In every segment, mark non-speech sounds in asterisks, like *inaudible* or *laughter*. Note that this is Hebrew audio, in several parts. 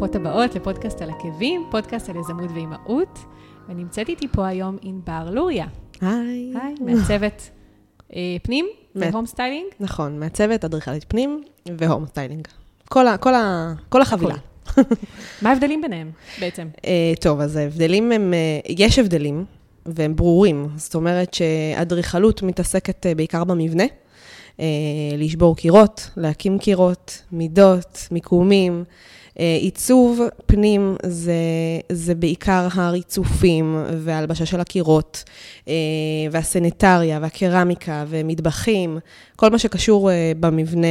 ברוכות הבאות לפודקאסט על עקבים, פודקאסט על יזמות ואימהות. ונמצאת איתי פה היום ענבר לוריה. היי. היי, מעצבת אה, פנים ו home styling. נכון, מעצבת, אדריכלית פנים ו home styling. כל, ה, כל, ה, כל החבילה. מה ההבדלים ביניהם בעצם? אה, טוב, אז ההבדלים הם, אה, יש הבדלים, והם ברורים. זאת אומרת שאדריכלות מתעסקת אה, בעיקר במבנה, לשבור קירות, להקים קירות, מידות, מיקומים. אה, עיצוב פנים זה, זה בעיקר הריצופים וההלבשה של הקירות, אה, והסניטריה והקרמיקה ומטבחים, כל מה שקשור אה, במבנה,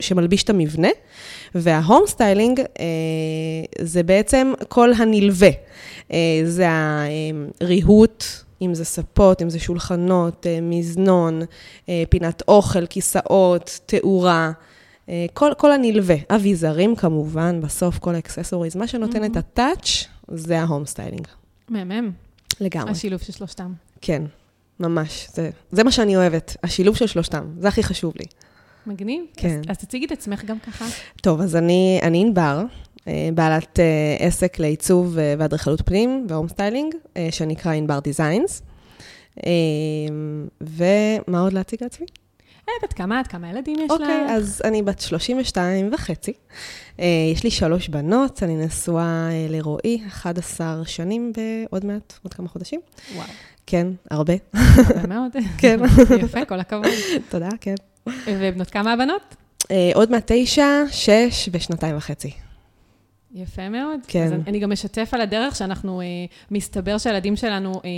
שמלביש את המבנה. וה home styling זה בעצם כל הנלווה. זה הריהוט, אם זה ספות, אם זה שולחנות, מזנון, פינת אוכל, כיסאות, תאורה. אה, כל, כל הנלווה, אביזרים כמובן, בסוף כל ה accessories, מה שנותן את ה touch זה ה home styling. מהמם, לגמרי. השילוב של שלושתם. כן, ממש. זה, זה מה שאני אוהבת, השילוב של שלושתם, זה הכי חשוב לי. מגניב. כן. אז, אז תציגי את עצמך גם ככה. טוב, אז אני, אני ענבר, אה, בעלת אה, עסק לעיצוב ואדריכלות פנים ו home styling, שנקרא ענבר דיזיינס. ומה עוד להציג לעצמי? אה, בת כמה את? כמה ילדים יש לך? אוקיי, אז אני בת 32 וחצי. אה, יש לי שלוש בנות, אני נשואה אה, לרועי, 11 שנים בעוד מעט, עוד כמה חודשים. וואו, כן, הרבה. הרבה מאוד. *laughs* כן. *laughs* יפה, כל הכבוד. תודה, כן. ובנות כמה הבנות? עוד מעט תשע, שש ושנתיים וחצי. יפה מאוד. כן. אז אני גם אשתף על הדרך שאנחנו, אה, מסתבר שהילדים שלנו אה,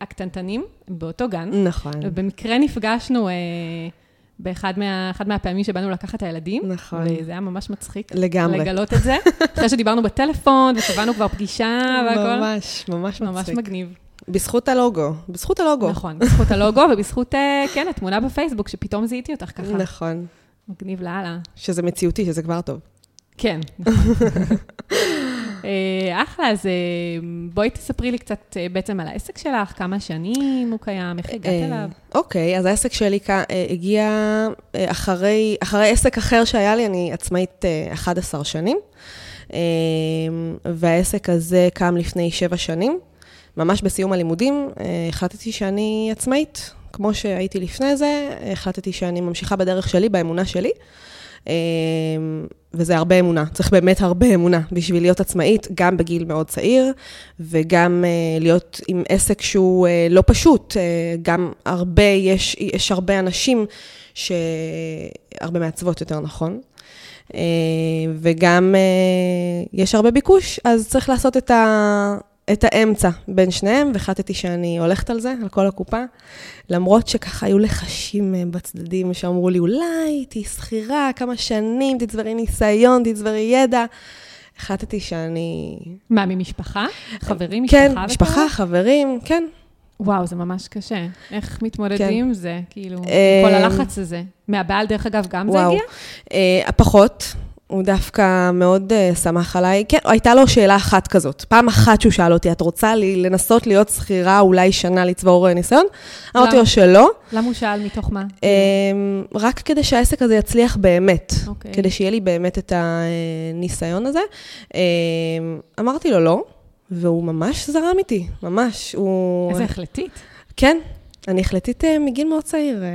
הקטנטנים, באותו גן. נכון. ובמקרה נפגשנו אה, באחד מה, מהפעמים שבאנו לקחת את הילדים. נכון. וזה היה ממש מצחיק. לגמרי. לגלות את זה. *laughs* אחרי שדיברנו בטלפון וקבענו כבר פגישה והכל. ממש, ממש ממש מצחיק. מגניב. בזכות הלוגו, בזכות הלוגו. נכון, בזכות הלוגו ובזכות, אה, כן, התמונה בפייסבוק, שפתאום זיהיתי אותך ככה. נכון. מגניב לאללה. שזה מציאותי, שזה כבר טוב. כן, נכון. אה, אחלה, אז אה, בואי תספרי לי קצת אה, בעצם על העסק שלך, כמה שנים הוא קיים, איך הגעת אליו. אוקיי, אז העסק שלי הגיע אחרי, אחרי עסק אחר שהיה לי, אני עצמאית אה, 11 שנים, והעסק הזה קם לפני שבע שנים. ממש בסיום הלימודים החלטתי שאני עצמאית. כמו שהייתי לפני זה, החלטתי שאני ממשיכה בדרך שלי, באמונה שלי. אה, וזה הרבה אמונה, צריך באמת הרבה אמונה בשביל להיות עצמאית, גם בגיל מאוד צעיר, וגם אה, להיות עם עסק שהוא אה, לא פשוט. אה, גם הרבה, יש, יש הרבה אנשים, ש... הרבה מעצבות יותר נכון, אה, וגם אה, יש הרבה ביקוש, אז צריך לעשות את, ה... את האמצע בין שניהם, והחלטתי שאני הולכת על זה, על כל הקופה. למרות שככה היו לחשים אה, בצדדים שאמרו לי, אולי תהיי שכירה כמה שנים, תצברי ניסיון, תצברי ידע. החלטתי שאני... מה, ממשפחה? חברים, משפחה? כן, וכאלה? משפחה, חברים, כן. וואו, זה ממש קשה. איך מתמודדים כן. עם זה? כאילו, אה, כל הלחץ הזה. מהבעל, דרך אגב, גם זה וואו. הגיע? אה, פחות, הוא דווקא מאוד uh, שמח עליי. כן, הייתה לו שאלה אחת כזאת. פעם אחת שהוא שאל אותי, את רוצה לי לנסות להיות שכירה אולי שנה לצבור אה, ניסיון? אמרתי? לו שלא, למה הוא שאל מתוך מה? אה, רק כדי שהעסק הזה יצליח באמת. אוקיי. כדי שיהיה לי באמת את הניסיון הזה. אה, אמרתי לו לא, והוא ממש זרם איתי, ממש. הוא... איזה החלטית. כן, אני החלטית אה, מגיל מאוד צעיר, אה,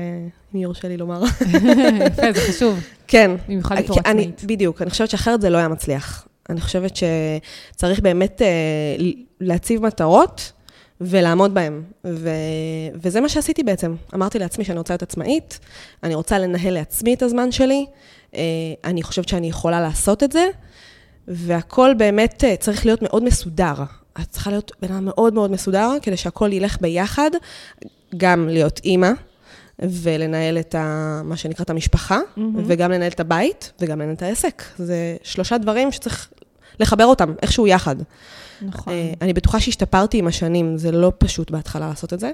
אם יורשה לי לומר. *laughs* יפה, זה חשוב. כן. במיוחד בתור אני- עצמאית. בדיוק, אני חושבת שאחרת זה לא היה מצליח. אני חושבת שצריך באמת אה, להציב מטרות ולעמוד בהן. ו... וזה מה שעשיתי בעצם. אמרתי לעצמי שאני רוצה להיות עצמאית, אני רוצה לנהל לעצמי את הזמן שלי, אה, אני חושבת שאני יכולה לעשות את זה, והכל באמת אה, צריך להיות מאוד מסודר. את צריכה להיות בן אדם מאוד מאוד מסודר, כדי שהכל ילך ביחד, גם להיות אימא. ולנהל את ה, מה שנקרא את המשפחה, מהמם. וגם לנהל את הבית, וגם לנהל את העסק. זה שלושה דברים שצריך לחבר אותם איכשהו יחד. נכון. אה, אני בטוחה שהשתפרתי עם השנים, זה לא פשוט בהתחלה לעשות את זה,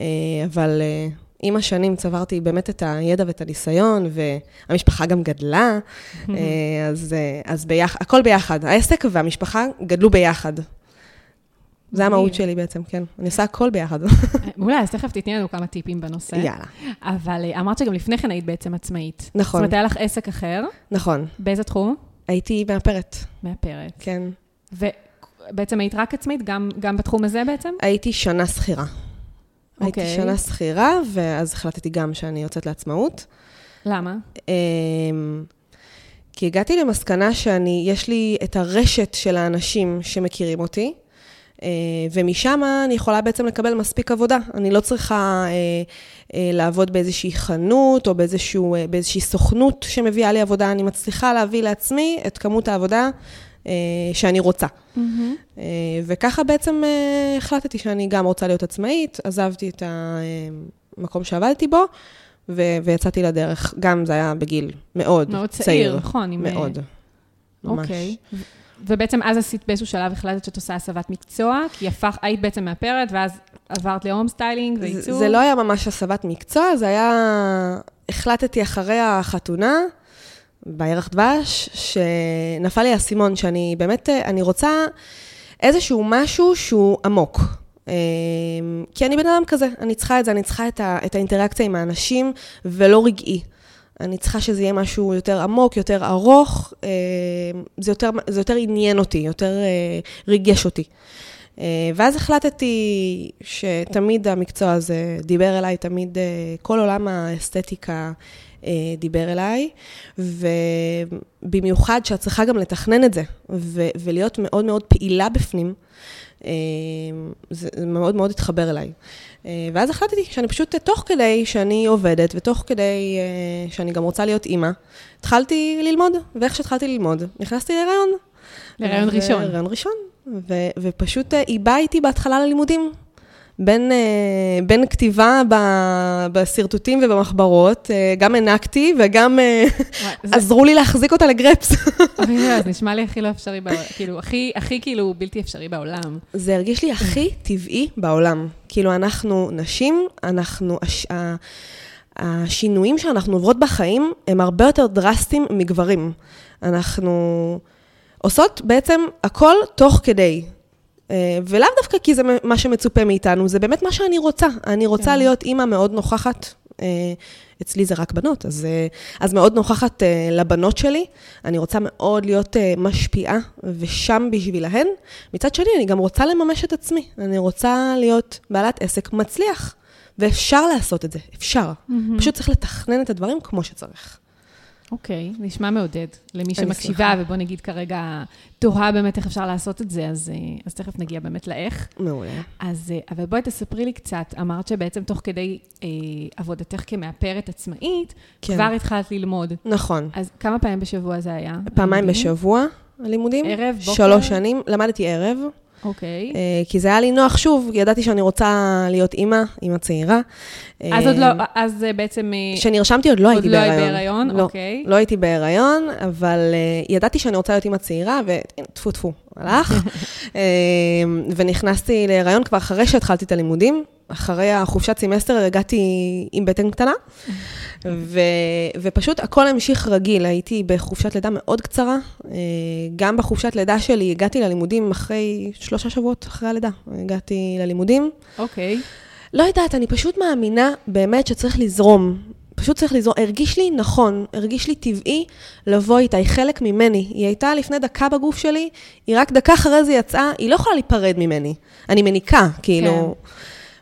אה, אבל אה, עם השנים צברתי באמת את הידע ואת הניסיון, והמשפחה גם גדלה, אז, אז ביח, הכל ביחד. העסק והמשפחה גדלו ביחד. זה המהות. שלי בעצם, כן. אני עושה הכל ביחד. *laughs* מעולה, אז תכף תתני לנו כמה טיפים בנושא. יאללה. אבל אה, אמרת שגם לפני כן היית בעצם עצמאית. נכון. זאת אומרת, היה לך עסק אחר, נכון. באיזה תחום? הייתי מאפרת, מאפרת. כן. ובעצם היית רק עצמאית, גם, גם בתחום הזה בעצם? הייתי שנה שכירה. הייתי אוקיי. שנה שכירה, ואז החלטתי גם שאני יוצאת לעצמאות. למה? אמ, כי הגעתי למסקנה שאני, יש לי את הרשת של האנשים שמכירים אותי, ומשם אני יכולה בעצם לקבל מספיק עבודה. אני לא צריכה אה, אה, לעבוד באיזושהי חנות או באיזשהו, אה, באיזושהי סוכנות שמביאה לי עבודה, אני מצליחה להביא לעצמי את כמות העבודה אה, שאני רוצה. אה, וככה בעצם אה, החלטתי שאני גם רוצה להיות עצמאית, עזבתי את המקום שעבדתי בו, ו- ויצאתי לדרך. גם זה היה בגיל מאוד, מאוד צעיר, צעיר. נכון, מאוד. ממש. אוקיי. ו- ובעצם אז עשית באיזשהו שלב, החלטת שאת עושה הסבת מקצוע, כי הפך, היית בעצם מאפרת, ואז עברת ל home styling זה, ועיצוב. זה לא היה ממש הסבת מקצוע, זה היה... החלטתי אחרי החתונה, בירח דבש, שנפל לי האסימון, שאני באמת, אני רוצה איזשהו משהו שהוא עמוק. אמ, כי אני בן אדם כזה, אני צריכה את זה, אני צריכה את, ה, את האינטראקציה עם האנשים, ולא רגעי. אני צריכה שזה יהיה משהו יותר עמוק, יותר ארוך, אמ, זה יותר, זה יותר עניין אותי, יותר אה, ריגש אותי. אה, ואז החלטתי שתמיד המקצוע הזה דיבר אליי, תמיד אה, כל עולם האסתטיקה אה, דיבר אליי, ובמיוחד שאת צריכה גם לתכנן את זה, ולהיות מאוד מאוד פעילה בפנים, אה, זה זה מאוד מאוד התחבר אליי. אה, ואז החלטתי שאני פשוט, תוך כדי שאני עובדת, ותוך כדי אה, שאני גם רוצה להיות אימא, התחלתי ללמוד, ואיך שהתחלתי ללמוד, נכנסתי להיריון. להיריון ראשון. להיריון ראשון. ו- ופשוט אה, היא באה איתי בהתחלה ללימודים. בין, אה, בין כתיבה ב- בשרטוטים ובמחברות, אה, גם הענקתי וגם אה, זה- עזרו לי להחזיק אותה לגרפס. אוי, לא, זה נשמע לי הכי לא אפשרי בעולם, כאילו, הכי, הכי כאילו בלתי אפשרי בעולם. זה הרגיש לי הכי טבעי בעולם. כאילו, אנחנו נשים, אנחנו... הש- השינויים שאנחנו עוברות בחיים הם הרבה יותר דרסטיים מגברים. אנחנו עושות בעצם הכל תוך כדי. אה, ולאו דווקא כי זה מה שמצופה מאיתנו, זה באמת מה שאני רוצה. אני רוצה כן. להיות אימא מאוד נוכחת. אה, אצלי זה רק בנות, אז, אה, אז מאוד נוכחת לבנות שלי. אני רוצה מאוד להיות משפיעה ושם בשבילהן. מצד שני, אני גם רוצה לממש את עצמי. אני רוצה להיות בעלת עסק מצליח. ואפשר לעשות את זה, אפשר. פשוט צריך לתכנן את הדברים כמו שצריך. אוקיי, נשמע מעודד. למי שמקשיבה, שמחה. ובוא נגיד כרגע תוהה באמת איך אפשר לעשות את זה, אז, אה, אז תכף נגיע באמת לאיך. מעולה. אז, אה, אבל בואי תספרי לי קצת, אמרת שבעצם תוך כדי אה, עבודתך כמאפרת עצמאית, כן. כבר התחלת ללמוד. נכון. אז כמה פעמים בשבוע זה היה? פעמיים הלימודים? בשבוע, הלימודים. ערב, בוקר? שלוש שנים, למדתי ערב, אוקיי. אה, כי זה היה לי נוח, שוב, ידעתי שאני רוצה להיות אימא, אימא צעירה. אז עוד לא, אז אה, בעצם... אה, כשנרשמתי עוד לא עוד הייתי לא היית בהיריון. בהיריון, לא, אוקיי. לא הייתי בהיריון, אבל uh, ידעתי שאני רוצה להיות אימא צעירה, וטפו טפו, הלך. uh, *laughs* ונכנסתי להיריון כבר אחרי שהתחלתי את הלימודים. אחרי החופשת סמסטר הגעתי עם בטן קטנה, ו, ופשוט הכל המשיך רגיל. הייתי בחופשת לידה מאוד קצרה. uh, גם בחופשת לידה שלי הגעתי ללימודים אחרי שלושה שבועות אחרי הלידה. הגעתי ללימודים. אוקיי. לא יודעת, אני פשוט מאמינה באמת שצריך לזרום. פשוט צריך לזרום. הרגיש לי נכון, הרגיש לי טבעי לבוא איתה, היא חלק ממני. היא הייתה לפני דקה בגוף שלי, היא רק דקה אחרי זה יצאה, היא לא יכולה להיפרד ממני. אני מניקה, כאילו. כן.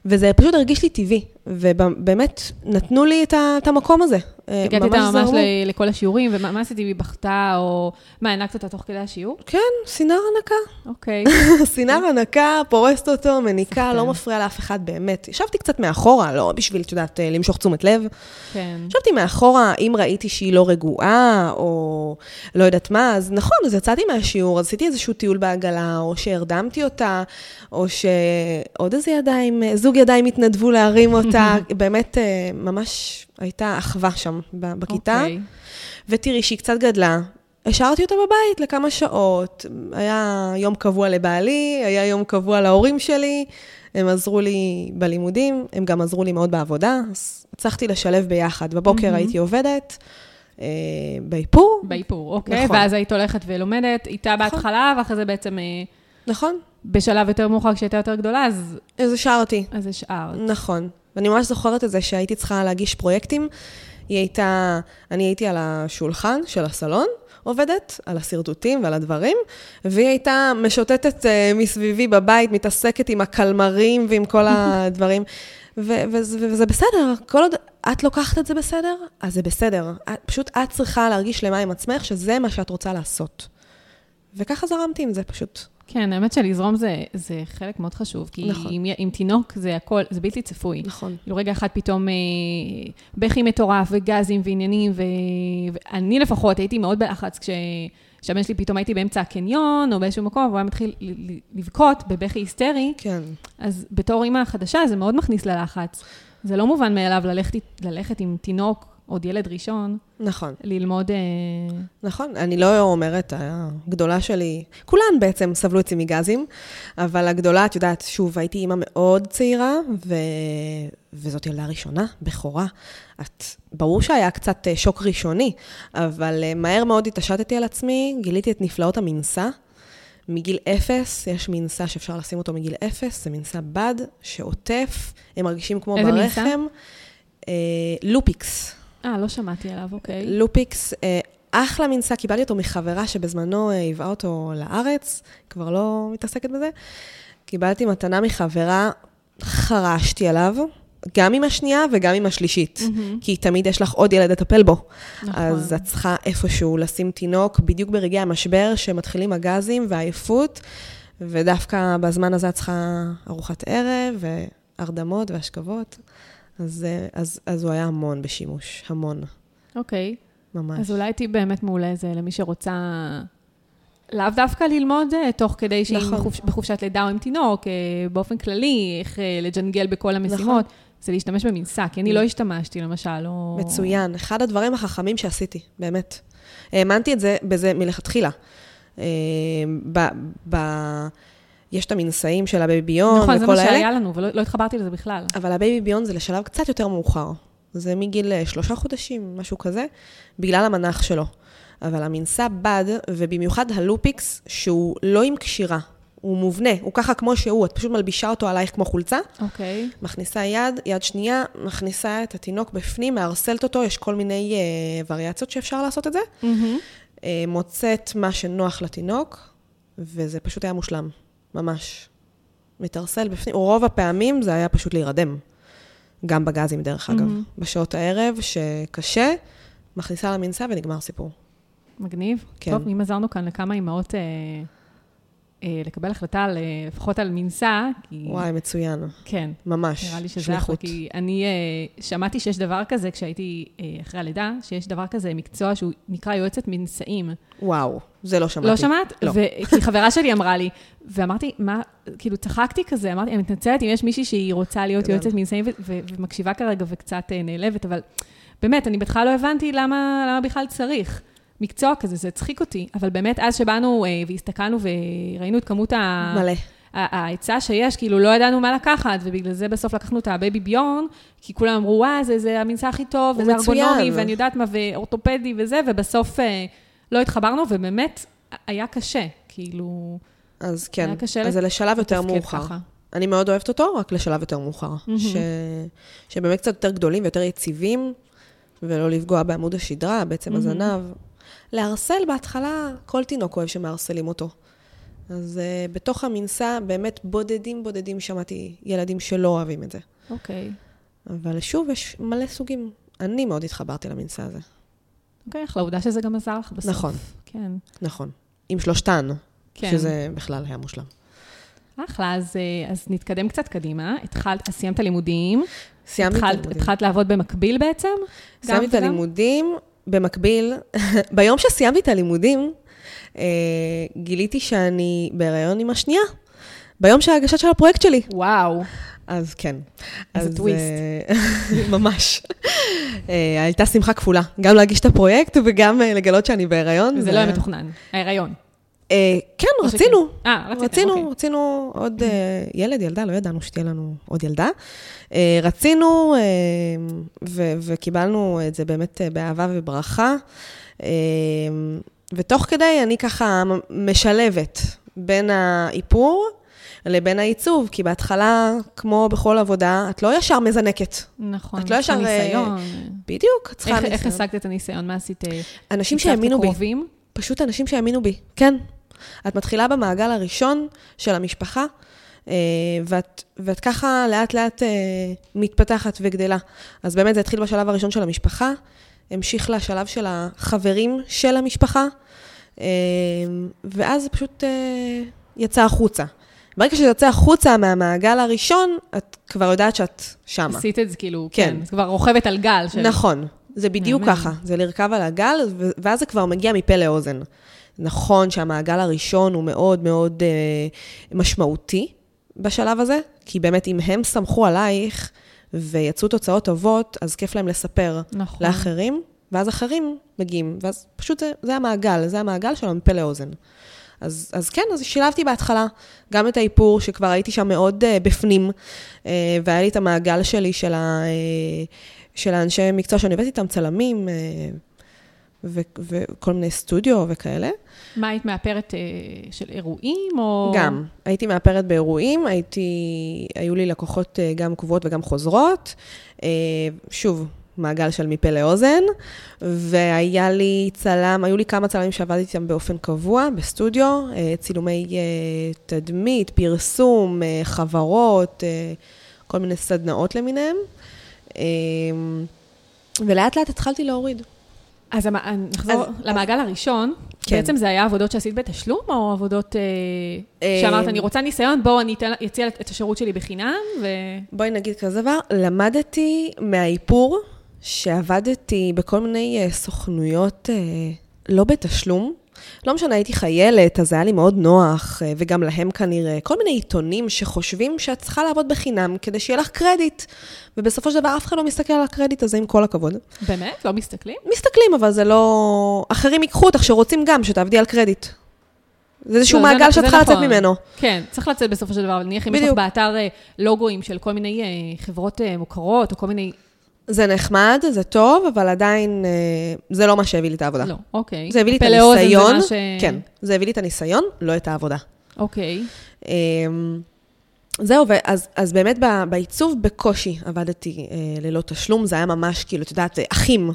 וזה פשוט הרגיש לי טבעי, ובאמת נתנו לי את, את המקום הזה. אה, הגעת איתה ממש. ל- לכל השיעורים, ומה מה עשית? היא בכתה, או... מה, הענקת אותה תוך כדי השיעור? כן, סינר הנקה. אוקיי. *laughs* סינר הנקה, פורסת אותו, מניקה. לא מפריע לאף אחד באמת. ישבתי קצת מאחורה, לא בשביל, את יודעת, אה, למשוך תשומת לב. כן. ישבתי מאחורה, אם ראיתי שהיא לא רגועה, או לא יודעת מה, אז נכון, אז יצאתי מהשיעור, אז עשיתי איזשהו טיול בעגלה, או שהרדמתי אותה, או שעוד איזה ידיים, זוג ידיים התנדבו להרים אותה. באמת, אה, ממש הייתה אחווה שם בכיתה. אוקיי. ותראי שהיא קצת גדלה. השארתי אותה בבית לכמה שעות. היה יום קבוע לבעלי, היה יום קבוע להורים שלי. הם עזרו לי בלימודים, הם גם עזרו לי מאוד בעבודה, אז הצלחתי לשלב ביחד. בבוקר מהמם. הייתי עובדת, אה, באיפור. באיפור, אוקיי. נכון. ואז היית הולכת ולומדת איתה בהתחלה, ואחרי זה בעצם אה, נכון, בשלב יותר מאוחר, כשהייתה יותר גדולה, אז אז השארתי. אז השארת. נכון. ואני ממש זוכרת את זה שהייתי צריכה להגיש פרויקטים, היא הייתה, אני הייתי על השולחן של הסלון, עובדת, על השרטוטים ועל הדברים, והיא הייתה משוטטת uh, מסביבי בבית, מתעסקת עם הקלמרים ועם כל *laughs* הדברים. ו- וזה, וזה בסדר, כל עוד את לוקחת את זה בסדר, אז זה בסדר. את, פשוט את צריכה להרגיש שלמה עם עצמך, שזה מה שאת רוצה לעשות. וככה זרמתי עם זה פשוט. כן, האמת שלזרום זה, זה חלק מאוד חשוב, כי נכון. עם, עם תינוק זה הכל, זה בלתי צפוי. נכון. כאילו רגע אחד פתאום אה, בכי מטורף וגזים ועניינים, ו... ואני לפחות הייתי מאוד בלחץ כש... שהבן שלי פתאום הייתי באמצע הקניון או באיזשהו מקום, והוא היה מתחיל לבכות בבכי היסטרי, כן. אז בתור אימא חדשה זה מאוד מכניס ללחץ. זה לא מובן מאליו ללכת, ללכת עם תינוק, עוד ילד ראשון, נכון. ללמוד... אה, נכון, אני לא אומרת, הגדולה שלי, כולן בעצם סבלו אצלי מגזים, אבל הגדולה, את יודעת, שוב, הייתי אימא מאוד צעירה, ו... וזאת ילדה ראשונה, בכורה. את, ברור שהיה קצת אה, שוק ראשוני, אבל אה, מהר מאוד התעשתתי על עצמי, גיליתי את נפלאות המנשא. מגיל אפס, יש מנשא שאפשר לשים אותו מגיל אפס, זה מנשא בד שעוטף, הם מרגישים כמו איזה ברחם. מנשא? אה, לופיקס. אה, לא שמעתי עליו, אוקיי. לופיקס, אה, אחלה מנשא, קיבלתי אותו מחברה שבזמנו אה, הביאה אותו לארץ, כבר לא מתעסקת בזה. קיבלתי מתנה מחברה, חרשתי עליו, גם עם השנייה וגם עם השלישית. מהמם. כי תמיד יש לך עוד ילד לטפל בו. נכון. אז את צריכה איפשהו לשים תינוק, בדיוק ברגעי המשבר, שמתחילים הגזים והעייפות, ודווקא בזמן הזה את צריכה ארוחת ערב, והרדמות והשכבות. אז, אה, אז, אז הוא היה המון בשימוש, המון, אוקיי. ממש. אז אולי תהיי באמת מעולה זה למי שרוצה לאו דווקא ללמוד אה, תוך כדי שהיא נכון. בחופ... בחופשת לידה או עם תינוק, אה, באופן כללי, איך לג'נגל בכל המשימות, זה להשתמש במנשא, כי אני לא השתמשתי למשל, או... מצוין, אחד הדברים החכמים שעשיתי, באמת. האמנתי את זה, בזה מלכתחילה. ב, ב, יש את המנשאים של ה Baby Björn נכון, זה וכל מה האלה, שהיה לנו, ולא לא התחברתי לזה בכלל. אבל ה Baby Björn זה לשלב קצת יותר מאוחר. זה מגיל אה, שלושה חודשים, משהו כזה, בגלל המנח שלו. אבל המנסה בד, ובמיוחד הלופיקס, שהוא לא עם קשירה, הוא מובנה, הוא ככה כמו שהוא, את פשוט מלבישה אותו עלייך כמו חולצה, אוקיי. מכניסה יד, יד שנייה, מכניסה את התינוק בפנים, מערסלת אותו, יש כל מיני אה, וריאציות שאפשר לעשות את זה. מהמם. אה, מוצאת מה שנוח לתינוק, וזה פשוט היה מושלם, ממש. מתערסל בפנים, רוב הפעמים זה היה פשוט להירדם. גם בגזים, דרך אגב. מהמם. בשעות הערב, שקשה, מכניסה למנסה ונגמר סיפור. מגניב. כן. טוב, אם עזרנו כאן לכמה אימהות אה, לקבל החלטה על, אה, לפחות על מנסה, כי... וואי, מצוין. כן. ממש. נראה לי שזה אחלה, שליחות. כי אני uh, שמעתי שיש דבר כזה, כשהייתי uh, אחרי הלידה, שיש דבר כזה, מקצוע שהוא נקרא יועצת מנשאים. וואו, זה לא שמעתי. לא שמעת? לא. ו- כי חברה שלי אמרה לי, ואמרתי, מה, כאילו צחקתי כזה, אמרתי, אני מתנצלת אם יש מישהי שהיא רוצה להיות. יועצת מנשאים ו- ו- ומקשיבה כרגע וקצת אה, נעלבת, אבל באמת, אני בהתחלה לא הבנתי למה, למה בכלל צריך. מקצוע כזה, זה הצחיק אותי, אבל באמת, אז שבאנו אה, והסתכלנו וראינו את כמות ה... מלא. ההיצע שיש, כאילו לא ידענו מה לקחת, ובגלל זה בסוף לקחנו את ה Baby Björn, כי כולם אמרו, וואה, זה, זה המנשא הכי טוב, וזה. ארגונומי, ואני יודעת מה, ואורתופדי וזה, ובסוף אה, לא התחברנו, ובאמת היה קשה, כאילו, אז כן, היה קשה אז זה לשלב יותר מאוחר. ככה. אני מאוד אוהבת אותו, רק לשלב יותר מאוחר. מהמם. ש... שבאמת קצת יותר גדולים ויותר יציבים, ולא לפגוע בעמוד השדרה, בעצם מהמם. הזנב. לערסל בהתחלה, כל תינוק אוהב שמערסלים אותו. אז uh, בתוך המנסה, באמת בודדים בודדים שמעתי ילדים שלא אוהבים את זה. אוקיי. אבל שוב, יש מלא סוגים. אני מאוד התחברתי למנסה הזה. אוקיי, אחלה, עובדה שזה גם עזר לך בסוף. נכון. כן, נכון. עם שלושתן, כן. שזה בכלל היה מושלם. אחלה, אז, אה, אז נתקדם קצת קדימה. התחלת, סיימת לימודים. סיימתי את הלימודים. התחלת לעבוד במקביל בעצם? סיימתי את? הלימודים, במקביל, *laughs* ביום שסיימתי את הלימודים, אה, גיליתי שאני בהיריון עם השנייה. ביום של ההגשת של הפרויקט שלי. וואו. אז כן. איזה אז, טוויסט. אה, *laughs* ממש. אה, הייתה שמחה כפולה, גם להגיש את הפרויקט וגם אה, לגלות שאני בהיריון. זה לא היה מתוכנן, ההיריון. אה, כן, רצינו. אה, רציתם, רצינו, אוקיי. רצינו עוד אה, ילד, ילדה, לא ידענו שתהיה לנו עוד ילדה. אה, רצינו, אה, ו- וקיבלנו את זה באמת אה, באהבה וברכה. אה, ותוך כדי אני ככה משלבת בין האיפור לבין העיצוב, כי בהתחלה, כמו בכל עבודה, את לא ישר מזנקת. נכון. את לא ישר, אה, ניסיון. בדיוק, את צריכה ניסיון. איך השגת את הניסיון? מה עשית? אנשים שהאמינו בי. פשוט אנשים שהאמינו בי, כן. את מתחילה במעגל הראשון של המשפחה, אה, ואת, ואת ככה לאט לאט אה, מתפתחת וגדלה. אז באמת זה התחיל בשלב הראשון של המשפחה, המשיך לשלב של החברים של המשפחה, אה, ואז זה פשוט יצא החוצה. ברגע שזה יוצא החוצה מהמעגל הראשון, את כבר יודעת שאת שמה. עשית את זה כאילו, כן. כן. את כבר רוכבת על גל של... נכון, זה בדיוק. ככה, זה לרכב על הגל, ואז זה כבר מגיע מפה לאוזן. נכון שהמעגל הראשון הוא מאוד מאוד אה, משמעותי בשלב הזה, כי באמת אם הם סמכו עלייך ויצאו תוצאות טובות, אז כיף להם לספר נכון. לאחרים, ואז אחרים מגיעים, ואז פשוט זה, זה המעגל, זה המעגל שלו מפה לאוזן. אז, אז כן, אז שילבתי בהתחלה גם את האיפור, שכבר הייתי שם מאוד uh, בפנים, uh, והיה לי את המעגל שלי של, ה, uh, של האנשי מקצוע שאני עובדת איתם, צלמים, uh, ו, וכל מיני סטודיו וכאלה. מה, היית מאפרת אה, של אירועים, או... גם, הייתי מאפרת באירועים, הייתי, היו לי לקוחות אה, גם קבועות וגם חוזרות. אה, שוב, מעגל של מפה לאוזן, והיה לי צלם, היו לי כמה צלמים שעבדתי איתם באופן קבוע בסטודיו, אה, צילומי תדמית, פרסום, חברות, כל מיני סדנאות למיניהם. ולאט לאט התחלתי להוריד. אז המ- נחזור למעגל הראשון. כן. בעצם זה היה עבודות שעשית בתשלום, או עבודות אה, אה, שאמרת, אני רוצה ניסיון, בואו אני אתן- אציע את השירות שלי בחינם, ו... בואי נגיד כזה דבר, למדתי מהאיפור שעבדתי בכל מיני אה, סוכנויות אה, לא בתשלום. לא משנה, הייתי חיילת, אז היה לי מאוד נוח, אה, וגם להם כנראה, כל מיני עיתונים שחושבים שאת צריכה לעבוד בחינם כדי שיהיה לך קרדיט. ובסופו של דבר אף אחד לא מסתכל על הקרדיט הזה, עם כל הכבוד. באמת? לא מסתכלים? מסתכלים, אבל זה לא... אחרים ייקחו אותך שרוצים גם שתעבדי על קרדיט. זה איזשהו לא, מעגל שאת צריכה לצאת נכון. ממנו. כן, צריך לצאת בסופו של דבר, אבל נניח אם יש לך. באתר אה, לוגוים של כל מיני אה, חברות מוכרות, או כל מיני... זה נחמד, זה טוב, אבל עדיין אה, זה לא מה שהביא לי את העבודה. לא, אוקיי. זה הביא לי את הניסיון, ש- כן, זה הביא לי את הניסיון, לא את העבודה. אוקיי. אמ, זהו, ואז, אז באמת בעיצוב בקושי עבדתי אה, ללא תשלום, זה היה ממש כאילו, את יודעת, אה, אחים.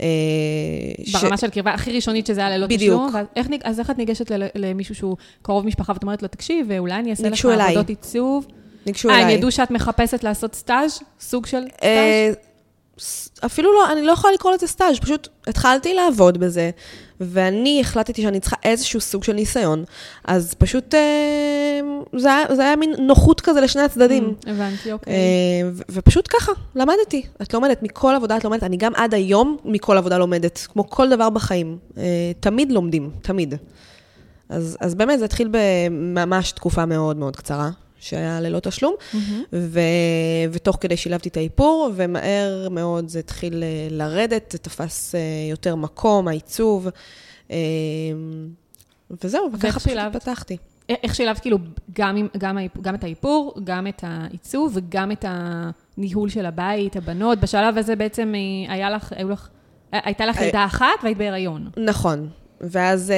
אה, ש- ברמה של קרבה הכי ראשונית שזה היה ללא בדיוק. תשלום. ניג- אז איך את ניגשת ל- למישהו שהוא קרוב משפחה ואת אומרת לו, תקשיב, ואולי אני אעשה לך אליי. עבודות עיצוב? ניגשו אה, הם אליי. ידעו שאת מחפשת לעשות סטאז'? סוג של סטאז'? אפילו לא, אני לא יכולה לקרוא לזה סטאז', פשוט התחלתי לעבוד בזה, ואני החלטתי שאני צריכה איזשהו סוג של ניסיון, אז פשוט אה, זה, היה, זה היה מין נוחות כזה לשני הצדדים. Mm, הבנתי, אוקיי. אה, ו- ופשוט ככה, למדתי. את לומדת, מכל עבודה את לומדת. אני גם עד היום מכל עבודה לומדת, כמו כל דבר בחיים. אה, תמיד לומדים, תמיד. אז, אז באמת זה התחיל בממש תקופה מאוד מאוד קצרה, שהיה ללא תשלום, מהמם. ו, ותוך כדי שילבתי את האיפור, ומהר מאוד זה התחיל אה, לרדת, זה תפס אה, יותר מקום, העיצוב, אה, וזהו, וככה פשוט. א- איך שילבת כאילו גם, עם- גם, גם את האיפור, גם את העיצוב וגם את הניהול של הבית, הבנות. בשלב הזה בעצם היה לך, היו לך, הייתה לך ילדה אחת והיית בהיריון. נכון. ואז אה,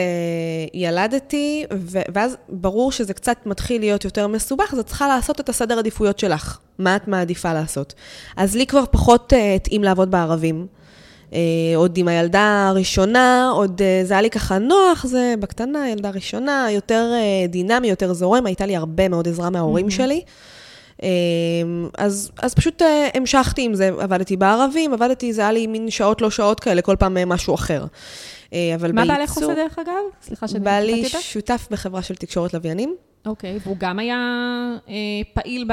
ילדתי, ו- ואז ברור שזה קצת מתחיל להיות יותר מסובך, אז את צריכה לעשות את הסדר עדיפויות שלך. מה את מעדיפה לעשות? אז לי כבר פחות אה, התאים לעבוד בערבים. אה, עוד עם הילדה הראשונה, עוד אה, זה היה לי ככה נוח, זה בקטנה, ילדה ראשונה, יותר אה, דינמי, יותר זורם, הייתה לי הרבה מאוד עזרה מההורים שלי. אה, אז, אז פשוט אה, המשכתי עם זה, עבדתי בערבים, עבדתי, זה היה לי מין שעות לא שעות כאלה, כל פעם אה, משהו אחר. אה, אבל מה בעיצוב, בעלך עושה דרך אגב? סליחה שאני בעלי קטעתי אותך. שותף בחברה של תקשורת לוויינים. אוקיי, והוא גם היה אה, פעיל ב...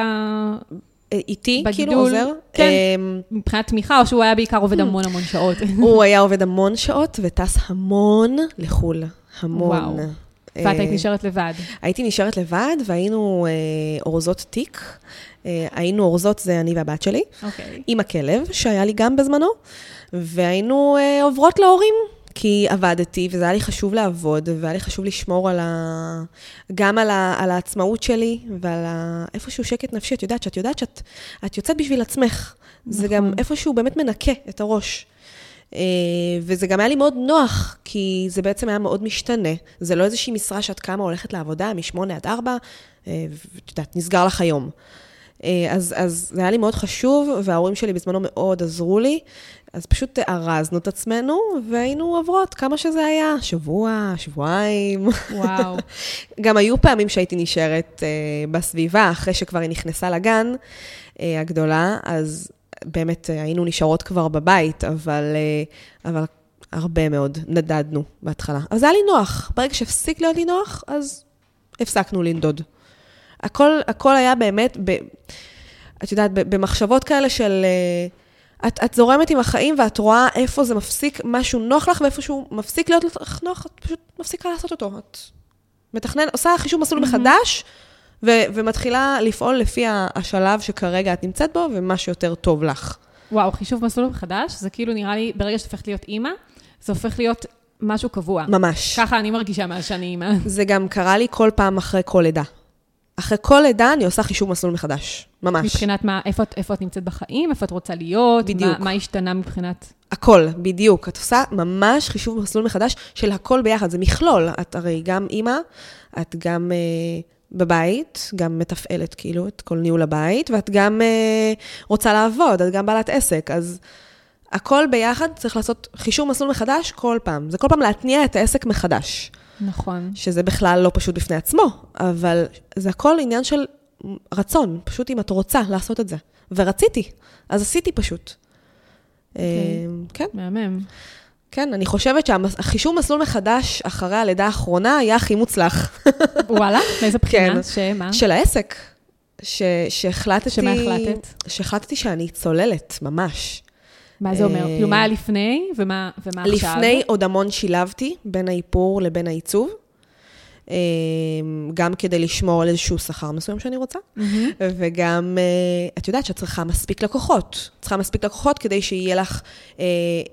אה, איתי, בגידול, כאילו עוזר. כן. אה, מבחינת תמיכה, או שהוא היה בעיקר עובד המון המון שעות. *laughs* הוא היה עובד המון שעות וטס המון לחו"ל. המון. וואו. ואת היית נשארת לבד. הייתי נשארת לבד והיינו אה, אורזות תיק. אה, היינו אורזות, זה אני והבת שלי, אוקיי. עם הכלב, שהיה לי גם בזמנו, והיינו אה, עוברות להורים. כי עבדתי, וזה היה לי חשוב לעבוד, והיה לי חשוב לשמור על ה... גם על, ה... על העצמאות שלי, ועל ה... איפשהו שקט נפשי. את יודעת שאת יודעת שאת את יוצאת בשביל עצמך. זה נכון. גם איפשהו באמת מנקה את הראש. אה, וזה גם היה לי מאוד נוח, כי זה בעצם היה מאוד משתנה. זה לא איזושהי משרה שאת קמה הולכת לעבודה משמונה עד ארבע, אה, ואת יודעת, נסגר לך היום. אה, אז, אז זה היה לי מאוד חשוב, וההורים שלי בזמנו מאוד עזרו לי. אז פשוט ארזנו את עצמנו, והיינו עוברות כמה שזה היה, שבוע, שבועיים. וואו. *laughs* גם היו פעמים שהייתי נשארת אה, בסביבה, אחרי שכבר היא נכנסה לגן אה, הגדולה, אז באמת אה, היינו נשארות כבר בבית, אבל, אה, אבל הרבה מאוד נדדנו בהתחלה. זה היה לי נוח. ברגע שהפסיק להיות לי נוח, אז הפסקנו לנדוד. הכל, הכל היה באמת, ב, את יודעת, במחשבות כאלה של... אה, את, את זורמת עם החיים ואת רואה איפה זה מפסיק, משהו נוח לך ואיפה שהוא מפסיק להיות לך נוח, את פשוט מפסיקה לעשות אותו. את מתכנן, עושה חישוב מסלול mm-hmm. מחדש, ו, ומתחילה לפעול לפי השלב שכרגע את נמצאת בו, ומה שיותר טוב לך. וואו, חישוב מסלול מחדש, זה כאילו נראה לי, ברגע שאת הופכת להיות אימא, זה הופך להיות משהו קבוע. ממש. ככה אני מרגישה מאז שאני אימא. זה גם קרה לי כל פעם אחרי כל לידה. אחרי כל לידה אני עושה חישוב מסלול מחדש, ממש. מבחינת מה, איפה, איפה את נמצאת בחיים, איפה את רוצה להיות, בדיוק. מה, מה השתנה מבחינת... הכל, בדיוק. את עושה ממש חישוב מסלול מחדש של הכל ביחד, זה מכלול. את הרי גם אימא, את גם אה, בבית, גם מתפעלת כאילו את כל ניהול הבית, ואת גם אה, רוצה לעבוד, את גם בעלת עסק, אז הכל ביחד צריך לעשות חישוב מסלול מחדש כל פעם. זה כל פעם להתניע את העסק מחדש. נכון. שזה בכלל לא פשוט בפני עצמו, אבל זה הכל עניין של רצון, פשוט אם את רוצה לעשות את זה. ורציתי, אז עשיתי פשוט. Okay. אוקיי. אמ, כן. מהמם. כן, אני חושבת שהחישור מסלול מחדש אחרי הלידה האחרונה היה הכי מוצלח. *laughs* וואלה? מאיזה בחינה? כן. שמה? של העסק. ש, שהחלטתי... שמה החלטת? שהחלטתי שאני צוללת, ממש. מה זה אומר? כאילו, מה היה לפני ומה, ומה עכשיו? לפני עוד המון שילבתי בין האיפור לבין העיצוב. אמ, גם כדי לשמור על איזשהו שכר מסוים שאני רוצה, mm-hmm. וגם, אה, את יודעת שאת צריכה מספיק לקוחות. צריכה מספיק לקוחות כדי שיהיה לך אה,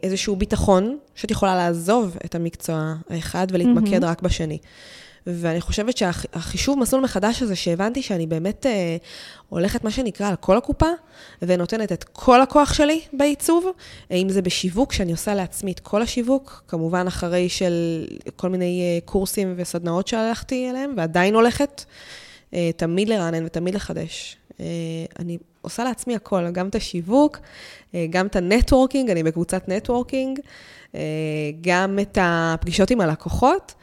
איזשהו ביטחון, שאת יכולה לעזוב את המקצוע האחד ולהתמקד mm-hmm. רק בשני. ואני חושבת שהחישוב מסלול מחדש הזה, שהבנתי שאני באמת אה, הולכת, מה שנקרא, על כל הקופה, ונותנת את כל הכוח שלי בעיצוב, אם זה בשיווק, שאני עושה לעצמי את כל השיווק, כמובן אחרי של כל מיני אה, קורסים וסדנאות שהלכתי אליהם, ועדיין הולכת, אה, תמיד לרענן ותמיד לחדש. אה, אני עושה לעצמי הכל, גם את השיווק, אה, גם את ה networking, אני בקבוצת networking, אה, גם את הפגישות עם הלקוחות.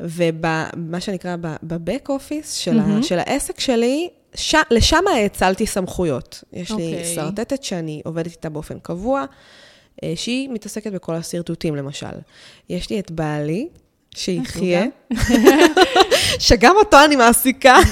ובמה שנקרא ב back office של, mm-hmm. של העסק שלי, ש, לשם האצלתי סמכויות. יש אוקיי. לי אוקיי. שרטטת שאני עובדת איתה באופן קבוע, אה, שהיא מתעסקת בכל השרטוטים למשל. יש לי את בעלי, שיחיה, *laughs* שגם אותו אני מעסיקה. *laughs*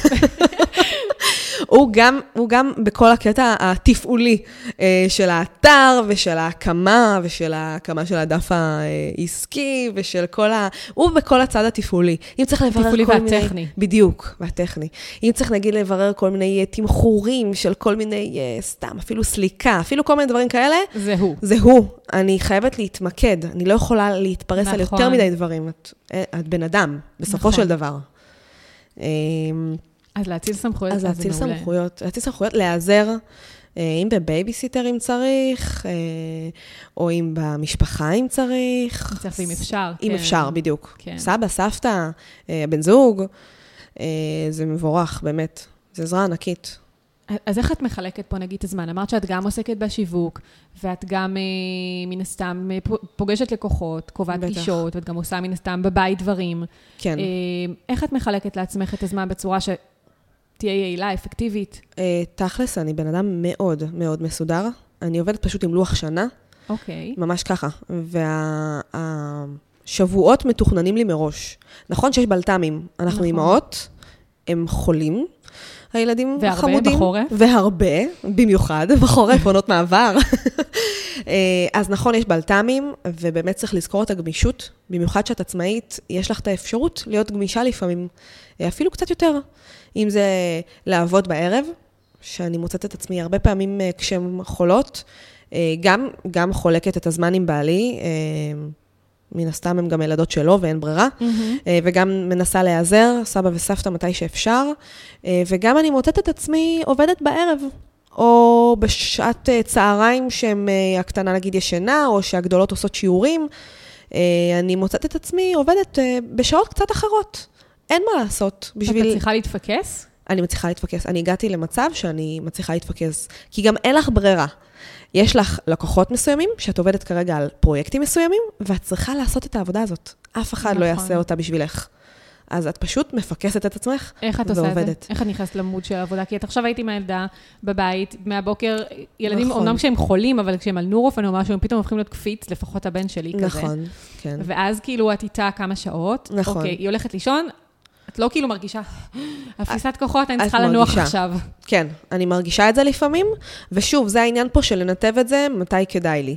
הוא גם, הוא גם בכל הקטע התפעולי אה, של האתר ושל ההקמה ושל ההקמה של הדף העסקי ושל כל ה... הוא בכל הצד התפעולי. אם צריך לברר כל והטכני. מיני... והטכני. בדיוק, והטכני. אם צריך נגיד לברר כל מיני אה, תמחורים של כל מיני, אה, סתם, אפילו סליקה, אפילו כל מיני דברים כאלה. זה הוא. זה הוא. אני חייבת להתמקד, אני לא יכולה להתפרס נכון. על יותר נכון. מדי דברים. את, את בן אדם, בסופו נכון. של דבר. אז להאציל סמכויות, אז להאציל סמכויות, להאציל סמכויות, להיעזר, אה, אם בבייביסיטר אם צריך, אה, או אם במשפחה אם צריך. אם צריך ואם אפשר. אם כן. אפשר, בדיוק. כן. סבא, סבתא, אה, בן זוג, זה מבורך, באמת. זו עזרה ענקית. אז איך את מחלקת פה, נגיד, את הזמן? אמרת שאת גם עוסקת בשיווק, ואת גם, מן הסתם, פוגשת לקוחות, קובעת פגישות, ואת גם עושה מן הסתם בבית דברים. כן. איך את מחלקת לעצמך את הזמן בצורה ש... תהיה יעילה, אפקטיבית? אה, תכלס, אני בן אדם מאוד מאוד מסודר. אני עובדת פשוט עם לוח שנה. אוקיי. ממש ככה. והשבועות וה, מתוכננים לי מראש. נכון שיש בלת"מים, אנחנו נכון. אימהות, הם חולים. הילדים והרבה חמודים. והרבה בחורף. והרבה, במיוחד, *laughs* בחורף, עונות מעבר. אה, אז נכון, יש בלת"מים, ובאמת צריך לזכור את הגמישות. במיוחד שאת עצמאית, יש לך את האפשרות להיות גמישה לפעמים, אפילו קצת יותר. אם זה לעבוד בערב, שאני מוצאת את עצמי הרבה פעמים אה, כשהן חולות, אה, גם, גם חולקת את הזמן עם בעלי, אה, מן הסתם הן גם ילדות שלו ואין ברירה, mm-hmm. וגם מנסה להיעזר, סבא וסבתא מתי שאפשר, וגם אני מוצאת את עצמי עובדת בערב, או בשעת אה, צהריים שהן, אה, הקטנה נגיד ישנה, או שהגדולות עושות שיעורים, אה, אני מוצאת את עצמי עובדת אה, בשעות קצת אחרות. אין מה לעשות בשביל... את מצליחה להתפקס? אני מצליחה להתפקס. אני הגעתי למצב שאני מצליחה להתפקס, כי גם אין לך ברירה. יש לך לקוחות מסוימים, שאת עובדת כרגע על פרויקטים מסוימים, ואת צריכה לעשות את העבודה הזאת. אף אחד לא נכון. יעשה אותה בשבילך. אז את פשוט מפקסת את עצמך איך את עושה את זה? ועובדת. איך את נכנסת למוד של העבודה? כי את עכשיו הייתי עם הילדה בבית, מהבוקר, ילדים, נכון. אומנם כשהם חולים, אבל כשהם על נורופן או משהו, הם פתאום הופכים להיות קפיץ, לפחות הבן שלי כזה. נכון, כן. ואז כאילו את איתה כמה שעות. נכון. אוקיי, היא הולכת לישון, את לא כאילו מרגישה, אפיסת כוחות, אני צריכה לנוח מרגישה. עכשיו. כן, אני מרגישה את זה לפעמים, ושוב, זה העניין פה של לנתב את זה מתי כדאי לי.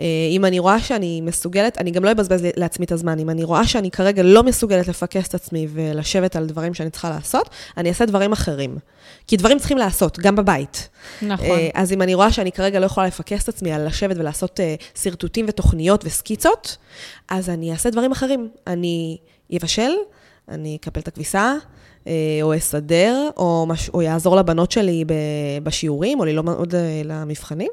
אה, אם אני רואה שאני מסוגלת, אני גם לא אבזבז לעצמי את הזמן. אם אני רואה שאני כרגע לא מסוגלת לפקס את עצמי ולשבת על דברים שאני צריכה לעשות, אני אעשה דברים אחרים. כי דברים צריכים לעשות, גם בבית. נכון. אה, אז אם אני רואה שאני כרגע לא יכולה לפקס את עצמי על לשבת ולעשות אה, שרטוטים ותוכניות וסקיצות, אז אני אעשה דברים אחרים. אני אבשל, אני אקפל את הכביסה, אה, או אסדר, או, מש, או יעזור לבנות שלי בשיעורים, או ללמוד אה, למבחנים.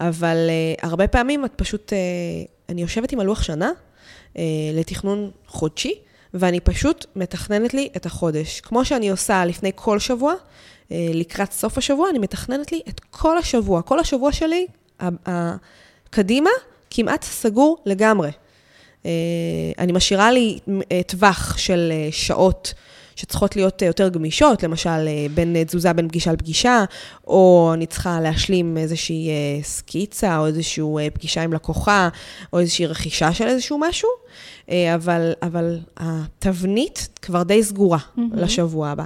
אבל אה, הרבה פעמים את פשוט, אני יושבת עם הלוח שנה לתכנון חודשי, ואני פשוט מתכננת לי את החודש. כמו שאני עושה לפני כל שבוע, לקראת סוף השבוע, אני מתכננת לי את כל השבוע. כל השבוע שלי, קדימה, כמעט סגור לגמרי. אה, אני משאירה לי אה, טווח של אה, שעות שצריכות להיות יותר גמישות, למשל בין תזוזה בין פגישה לפגישה, או אני צריכה להשלים איזושהי סקיצה, או איזושהי פגישה עם לקוחה, או איזושהי רכישה של איזשהו משהו, אבל, אבל התבנית כבר די סגורה מהמם. לשבוע הבא.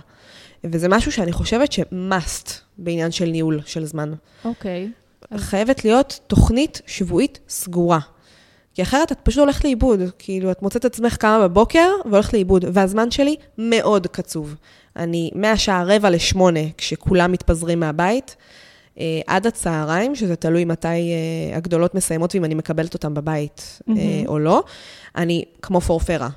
וזה משהו שאני חושבת ש-must בעניין של ניהול של זמן. אוקיי. אז- חייבת להיות תוכנית שבועית סגורה. כי אחרת את פשוט הולכת לאיבוד. כאילו, את מוצאת את עצמך קמה בבוקר והולכת לאיבוד, והזמן שלי מאוד קצוב. אני מהשעה רבע לשמונה, כשכולם מתפזרים מהבית, אה, עד הצהריים, שזה תלוי מתי אה, הגדולות מסיימות ואם אני מקבלת אותן בבית מהמם. או לא, אני כמו פורפרה.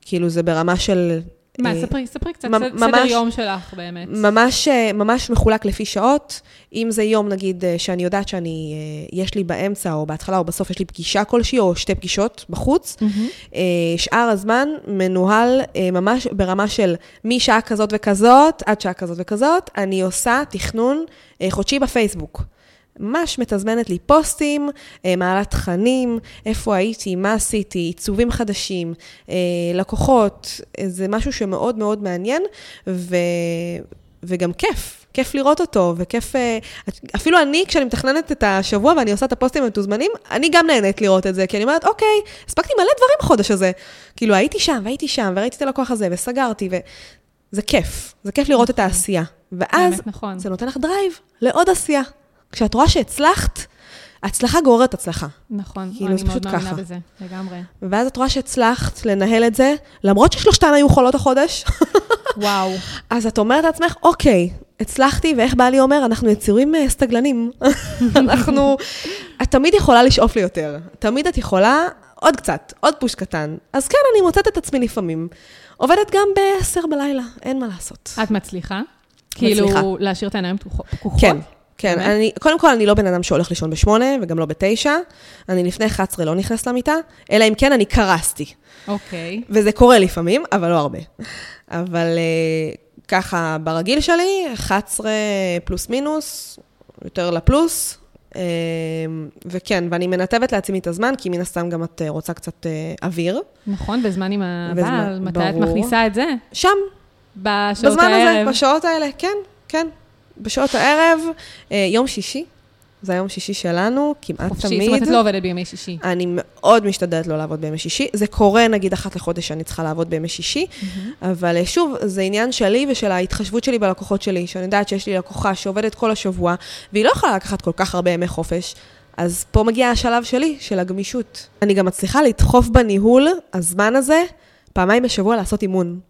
כאילו, זה ברמה של... מה, אה, ספרי, ספרי קצת ממ- סד- סדר ממש- יום שלך באמת. ממש, אה, ממש מחולק לפי שעות. אם זה יום, נגיד, אה, שאני יודעת שאני, יש לי באמצע, או בהתחלה או בסוף, יש לי פגישה כלשהי, או שתי פגישות בחוץ. אה, שאר הזמן מנוהל ממש ברמה של משעה כזאת וכזאת עד שעה כזאת וכזאת, אני עושה תכנון חודשי בפייסבוק. ממש מתזמנת לי פוסטים, אה, מעלה תכנים, איפה הייתי, מה עשיתי, עיצובים חדשים, אה, לקוחות, זה משהו שמאוד מאוד מעניין, ו... וגם כיף, כיף לראות אותו, וכיף... אה, אפילו אני, כשאני מתכננת את השבוע ואני עושה את הפוסטים המתוזמנים, אני גם נהנית לראות את זה, כי אני אומרת, אוקיי, הספקתי מלא דברים בחודש הזה. כאילו, הייתי שם, והייתי שם, וראיתי את הלקוח הזה, וסגרתי, וזה כיף. זה כיף לראות את העשייה. ואז נכון. זה נותן לך drive לעוד עשייה. כשאת רואה שהצלחת, הצלחה גוררת הצלחה. נכון, כאילו, אני מאוד מאמינה ככה. בזה, לגמרי. ואז את רואה שהצלחת לנהל את זה, למרות ששלושתן היו חולות החודש, וואו. *laughs* אז את אומרת לעצמך, אוקיי, הצלחתי, ואיך בעלי אומר, אנחנו יצורים אה, סתגלנים. *laughs* אנחנו... את תמיד יכולה לשאוף ליותר. תמיד את יכולה עוד קצת, עוד פוש קטן. אז כן, אני מוצאת את עצמי לפעמים. עובדת גם ב-10 בלילה, אין מה לעשות. את מצליחה? מצליחה. כאילו, להשאיר את העיניים? פקוחות? כן, כן. באמת? אני, קודם כל, אני לא בן אדם שהולך לישון בשמונה, וגם לא בתשע. אני לפני 11 לא נכנס למיטה, אלא אם כן אני קרסתי. אוקיי. וזה קורה לפעמים, אבל לא הרבה. אבל אה, ככה, ברגיל שלי, 11 פלוס מינוס, יותר לפלוס. אה, וכן, ואני מנתבת לעצמי את הזמן, כי מן הסתם גם את אה, רוצה קצת אה, אוויר. נכון, בזמן עם הבעל, בזמן- מתי את ברור. מכניסה את זה? שם, בשעות בזמן הערב. הזה, בשעות האלה, כן, כן. בשעות הערב, אה, יום שישי, זה היום שישי שלנו, כמעט חופשי, תמיד. זאת אומרת, את לא עובדת בימי שישי. אני מאוד משתדלת לא לעבוד בימי שישי. זה קורה, נגיד, אחת לחודש שאני צריכה לעבוד בימי שישי, אבל אה, שוב, זה עניין שלי ושל ההתחשבות שלי בלקוחות שלי, שאני יודעת שיש לי לקוחה שעובדת כל השבוע, והיא לא יכולה לקחת כל כך הרבה ימי חופש. אז פה מגיע השלב שלי, של הגמישות. אני גם מצליחה לדחוף בניהול הזמן הזה, פעמיים בשבוע לעשות אימון.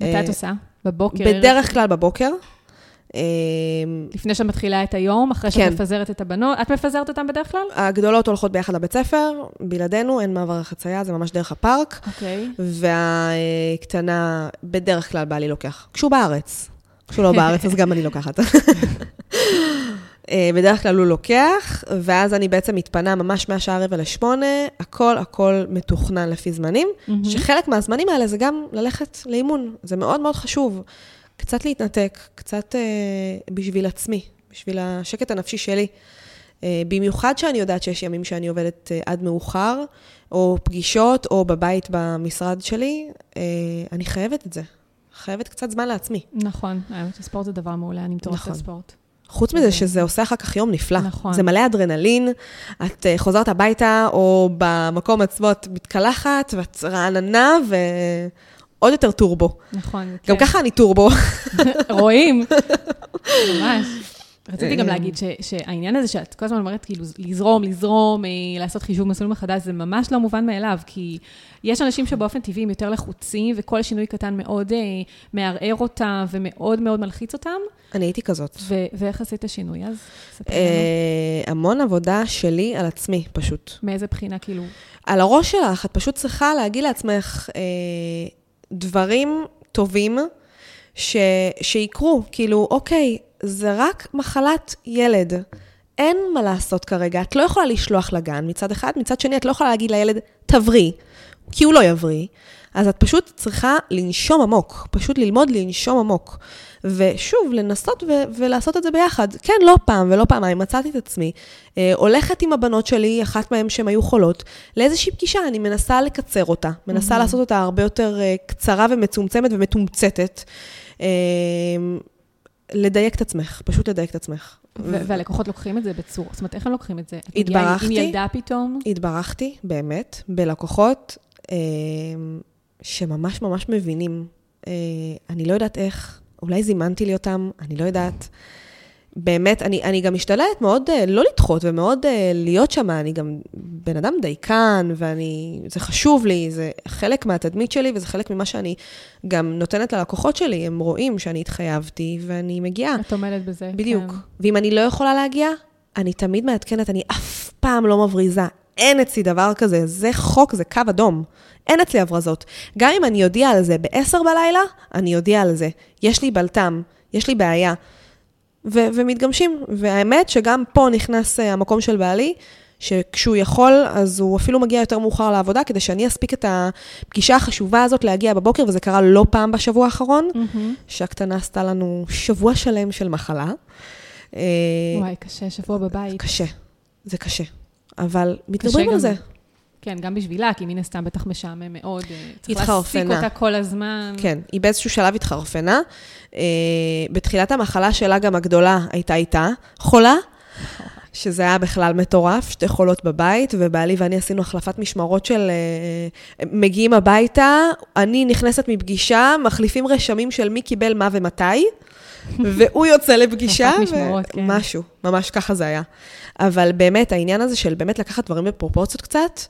מתי אה, את עושה? בבוקר? בדרך כלל בבוקר. אה, לפני שאת מתחילה את היום, אחרי שאת כן. מפזרת את הבנות? את מפזרת אותן בדרך כלל? הגדולות הולכות ביחד לבית ספר, בלעדינו, אין מעבר חצייה, זה ממש דרך הפארק. אוקיי. והקטנה, בדרך כלל בעלי לוקח. כשהוא בארץ. כשהוא לא *laughs* בארץ, אז גם אני לוקחת. אה, בדרך כלל הוא לוקח, ואז אני בעצם מתפנה ממש מהשעה רבע לשמונה, הכל הכל מתוכנן לפי זמנים, מהמם. שחלק מהזמנים האלה זה גם ללכת לאימון, זה מאוד מאוד חשוב. קצת להתנתק, קצת אה, בשביל עצמי, בשביל השקט הנפשי שלי. אה, במיוחד שאני יודעת שיש ימים שאני עובדת אה, עד מאוחר, או פגישות, או בבית במשרד שלי, אה, אני חייבת את זה. חייבת קצת זמן לעצמי. נכון, האמת שספורט זה דבר מעולה, אני מטורפת נכון. לספורט. חוץ מזה שזה עושה אחר כך יום נפלא. נכון. זה מלא אדרנלין, את אה, חוזרת הביתה, או במקום עצמו את מתקלחת, ואת רעננה, ועוד יותר טורבו. נכון. גם כן. ככה אני טורבו. *laughs* רואים, ממש. רציתי גם אה. להגיד ש, שהעניין הזה שאת כל הזמן אומרת, כאילו, לזרום, לזרום, אה, לעשות חישוב מסלול מחדש, זה ממש לא מובן מאליו, כי יש אנשים שבאופן טבעי הם יותר לחוצים, וכל שינוי קטן מאוד אה, מערער אותם ומאוד מאוד מלחיץ אותם. אני הייתי כזאת. ו- ואיך עשית שינוי אז? אה, המון עבודה שלי על עצמי, פשוט. מאיזה בחינה, כאילו? על הראש שלך, את פשוט צריכה להגיד לעצמך אה, דברים טובים ש, שיקרו. כאילו, אוקיי, זה רק מחלת ילד. אין מה לעשות כרגע. את לא יכולה לשלוח לגן מצד אחד, מצד שני, את לא יכולה להגיד לילד, תבריא, כי הוא לא יבריא. אז את פשוט צריכה לנשום עמוק, פשוט ללמוד לנשום עמוק. ושוב, לנסות ו- ולעשות את זה ביחד. כן, לא פעם ולא פעמיים, מצאתי את עצמי. אה, הולכת עם הבנות שלי, אחת מהן שהן היו חולות, לאיזושהי פגישה, אני מנסה לקצר אותה. מנסה Mhm. לעשות אותה הרבה יותר אה, קצרה ומצומצמת ומתומצתת. אה, לדייק את עצמך, פשוט לדייק את עצמך. ו- והלקוחות לוקחים את זה בצורה, זאת אומרת, איך הם לוקחים את זה? התברכתי. עם ילדה פתאום? התברכתי, באמת, בלקוחות אה, שממש ממש מבינים. אה, אני לא יודעת איך, אולי זימנתי לי אותם, אני לא יודעת. באמת, אני, אני גם משתדלת מאוד אה, לא לדחות ומאוד אה, להיות שם. אני גם בן אדם דייקן, ואני, זה חשוב לי, זה חלק מהתדמית שלי, וזה חלק ממה שאני גם נותנת ללקוחות שלי. הם רואים שאני התחייבתי, ואני מגיעה. את עומדת בזה. בדיוק. כן. ואם אני לא יכולה להגיע, אני תמיד מעדכנת, אני אף פעם לא מבריזה. אין אצלי דבר כזה, זה חוק, זה קו אדום. אין אצלי הברזות. גם אם אני אודיע על זה ב-10 בלילה, אני אודיע על זה. יש לי בלטם, יש לי בעיה. ו- ומתגמשים. והאמת שגם פה נכנס uh, המקום של בעלי, שכשהוא יכול, אז הוא אפילו מגיע יותר מאוחר לעבודה, כדי שאני אספיק את הפגישה החשובה הזאת להגיע בבוקר, וזה קרה לא פעם בשבוע האחרון, מהמם. שהקטנה עשתה לנו שבוע שלם של מחלה. אה, וואי, קשה, שבוע בבית. קשה, זה קשה. אבל מתגברים על זה. כן, גם בשבילה, כי מן הסתם בטח משעמם מאוד. אה, צריך התחרפנה. להעסיק אותה כל הזמן. כן, היא באיזשהו שלב התחרפנה. אה, בתחילת המחלה שלה גם הגדולה הייתה איתה חולה, שזה היה בכלל מטורף, שתי חולות בבית, ובעלי ואני עשינו החלפת משמרות של... אה, מגיעים הביתה, אני נכנסת מפגישה, מחליפים רשמים של מי קיבל מה ומתי, והוא יוצא לפגישה, משמרות, כן. משהו, ממש ככה זה היה. אבל באמת, העניין הזה של באמת לקחת דברים בפרופורציות קצת,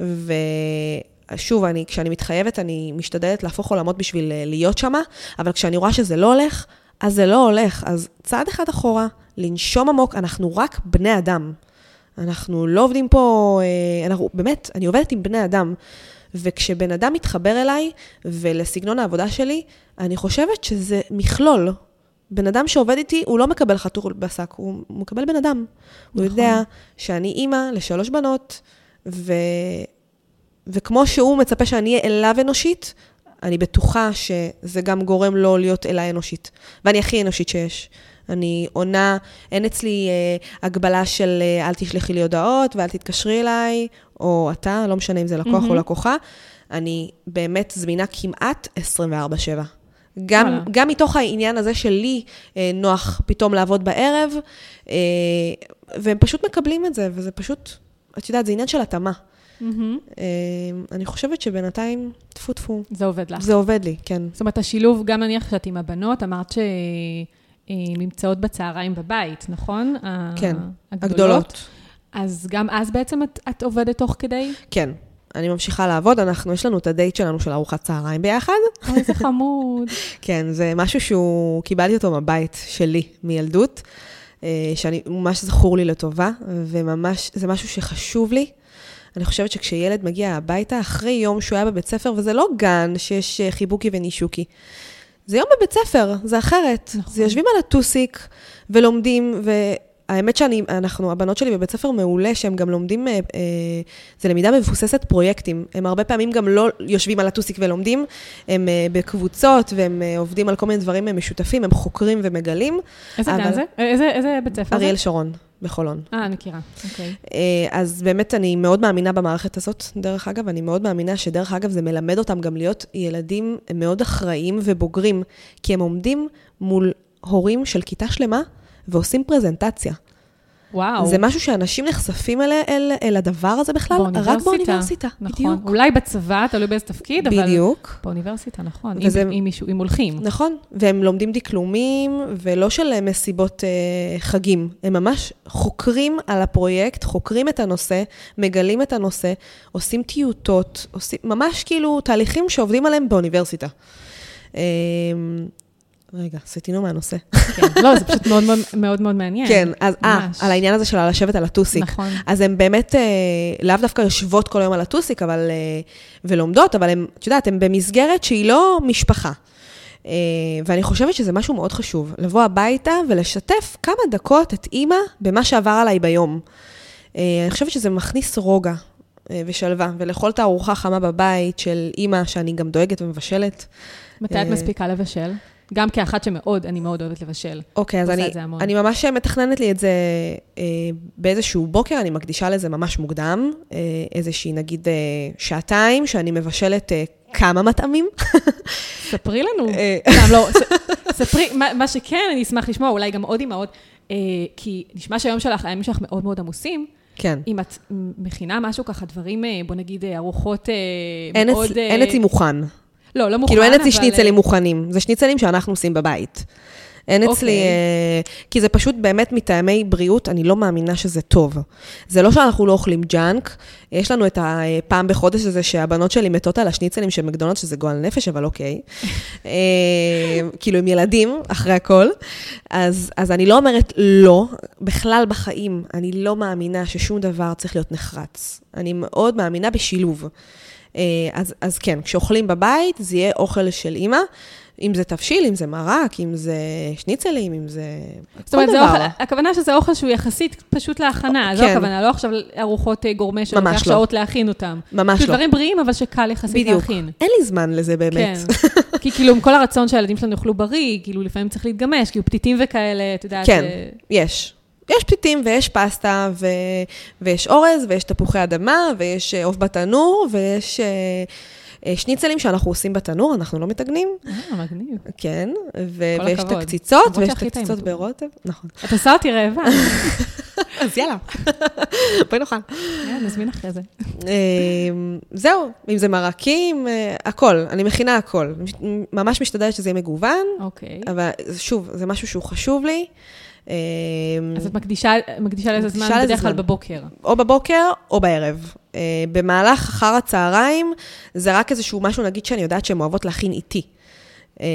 ושוב, אני, כשאני מתחייבת, אני משתדלת להפוך עולמות בשביל אה, להיות שמה, אבל כשאני רואה שזה לא הולך, אז זה לא הולך. אז צעד אחד אחורה, לנשום עמוק, אנחנו רק בני אדם. אנחנו לא עובדים פה, אה, אנחנו, באמת, אני עובדת עם בני אדם. וכשבן אדם מתחבר אליי ולסגנון העבודה שלי, אני חושבת שזה מכלול. בן אדם שעובד איתי, הוא לא מקבל חתול בשק, הוא, הוא מקבל בן אדם. הוא נכון. יודע שאני אימא לשלוש בנות, ו... וכמו שהוא מצפה שאני אהיה אליו אנושית, אני בטוחה שזה גם גורם לו להיות אליי אנושית. ואני הכי אנושית שיש. אני עונה, אין אצלי אה, הגבלה של אה, אל תשלחי לי הודעות ואל תתקשרי אליי, או אתה, לא משנה אם זה לקוח mm-hmm. או. לקוחה. אני באמת זמינה כמעט 24/7. גם, וואלה. גם מתוך העניין הזה שלי אה, נוח פתאום לעבוד בערב, אה, והם פשוט מקבלים את זה, וזה פשוט, את יודעת, זה עניין של התאמה. אה, אני חושבת שבינתיים, טפו טפו, זה עובד לך. זה עובד לי, כן. זאת אומרת, השילוב, גם נניח שאת עם הבנות, אמרת שהן נמצאות בצהריים בבית, נכון? כן, הגדולות. הגדולות. אז גם אז בעצם את, את עובדת תוך כדי? כן. אני ממשיכה לעבוד, אנחנו, יש לנו את הדייט שלנו של ארוחת צהריים ביחד. אוי, איזה חמוד. *laughs* כן, זה משהו שהוא, קיבלתי אותו מהבית שלי, מילדות, אה, שאני, ממש זכור לי לטובה, וממש, זה משהו שחשוב לי. אני חושבת שכשילד מגיע הביתה, אחרי יום שהוא היה בבית ספר, וזה לא גן שיש אה, חיבוקי ונישוקי, זה יום בבית ספר, זה אחרת. נכון. זה יושבים על הטוסיק ולומדים, האמת שאני, אנחנו, הבנות שלי בבית ספר מעולה, שהם גם לומדים, אה, אה, זה למידה מבוססת פרויקטים. הם הרבה פעמים גם לא יושבים על הטוסיק ולומדים, הם אה, בקבוצות, והם אה, עובדים על כל מיני דברים משותפים, הם חוקרים ומגלים. איזה אבל- גן זה? איזה, איזה בית ספר זה? אריאל שרון, בחולון. אה, אני מכירה, אוקיי. אה, אז באמת אני מאוד מאמינה במערכת הזאת, דרך אגב. אני מאוד מאמינה שדרך אגב זה מלמד אותם גם להיות ילדים מאוד אחראיים ובוגרים, כי הם עומדים מול הורים של כיתה שלמה ועושים פרזנטציה. וואו. זה משהו שאנשים נחשפים אל, אל, אל הדבר הזה בכלל, רק באוניברסיטה. נכון. בדיוק. אולי בצבא, תלוי באיזה תפקיד, אבל... בדיוק. באוניברסיטה, נכון. וזה- אם, אם, מישהו, אם הולכים. נכון, והם לומדים דקלומים, ולא של אה, מסיבות אה, חגים. הם ממש חוקרים על הפרויקט, חוקרים את הנושא, מגלים את הנושא, עושים טיוטות, עושים ממש כאילו תהליכים שעובדים עליהם באוניברסיטה. אה, רגע, סטינו מהנושא. כן. לא, זה פשוט מאוד מאוד, מאוד, מאוד מעניין. כן, אז אה. על העניין הזה של לשבת על הטוסיק. נכון. אז הן באמת אה, לאו דווקא יושבות כל היום על הטוסיק, אבל, אה, ולומדות, אבל הן, את יודעת, הן במסגרת שהיא לא משפחה. אה, ואני חושבת שזה משהו מאוד חשוב, לבוא הביתה ולשתף כמה דקות את אימא במה שעבר עליי ביום. אה, אני חושבת שזה מכניס רוגע אה, ושלווה, ולאכול את הארוחה החמה בבית של אימא, שאני גם דואגת ומבשלת. מתי את אה, מספיקה לבשל? גם כאחת שמאוד, אני מאוד אוהבת לבשל. אוקיי, אז אני. אני ממש מתכננת לי את זה אה, באיזשהו בוקר, אני מקדישה לזה ממש מוקדם, אה, איזושהי נגיד אה, שעתיים, שאני מבשלת אה, כמה מטעמים. *laughs* ספרי לנו. אה, סתם, לא, ס- ספרי, מה, מה שכן, אני אשמח לשמוע, אולי גם עוד אימהות, אה, כי נשמע שהיום שלך, הימים שלך מאוד מאוד עמוסים. כן. אם את מכינה משהו ככה, דברים, אה, בוא נגיד, אה, ארוחות אה, אין, מאוד... אה, אין אצלי מוכן. לא, לא מוכן, כאילו אין אצלי אבל, שניצלים אה, מוכנים, זה שניצלים שאנחנו עושים בבית. אין אצלי, אוקיי. אה, כי זה פשוט באמת מטעמי בריאות, אני לא מאמינה שזה טוב. זה לא שאנחנו לא אוכלים ג'אנק, יש לנו את הפעם בחודש הזה שהבנות שלי מתות על השניצלים של מקדונלדס, שזה גועל נפש, אבל אוקיי. *laughs* אה, כאילו, עם ילדים, אחרי הכל. אז, אז אני לא אומרת לא, בכלל בחיים, אני לא מאמינה ששום דבר צריך להיות נחרץ. אני מאוד מאמינה בשילוב. אה, אז, אז כן, כשאוכלים בבית, זה יהיה אוכל של אימא, אם זה תבשיל, אם זה מרק, אם זה שניצלים, אם זה... זאת אומרת, זה. אוכל, הכוונה שזה אוכל שהוא יחסית פשוט להכנה, זו כן. הכוונה, לא עכשיו ארוחות אה, גורמה ממש שלוקח לא. שעות להכין אותם. ממש לא. דברים בריאים, אבל שקל יחסית בדיוק. להכין. אין לי זמן לזה באמת. כן. כי כאילו, עם כל הרצון שהילדים שלנו יאכלו בריא, כאילו, לפעמים צריך להתגמש, כאילו, פתיתים וכאלה, את יודעת. כן. אה, יש. יש פתיתים ויש פסטה ו... ויש אורז ויש תפוחי אדמה ויש אה, עוף בתנור ויש אה, אה, שניצלים שאנחנו עושים בתנור, אנחנו לא מטגנים, אה, מגניב. כן, ו... ויש את. הקציצות ויש את הקציצות. ברוטב, נכון. את עושה אותי רעבה. *laughs* אז יאללה, *laughs* בואי נאכל. נזמין אחרי זה. אה, זהו, אם זה מרקים, הכל, אני מכינה הכל. מש- ממש משתדלת שזה יהיה מגוון, אוקיי. אבל שוב, זה משהו שהוא חשוב לי. אה, אז את מקדישה מקדישה לזה זמן מקדישה בדרך כלל. בבוקר. או בבוקר או בערב. אה, במהלך אחר הצהריים, זה רק איזשהו משהו, נגיד, שאני יודעת שהן אוהבות להכין איתי. אה,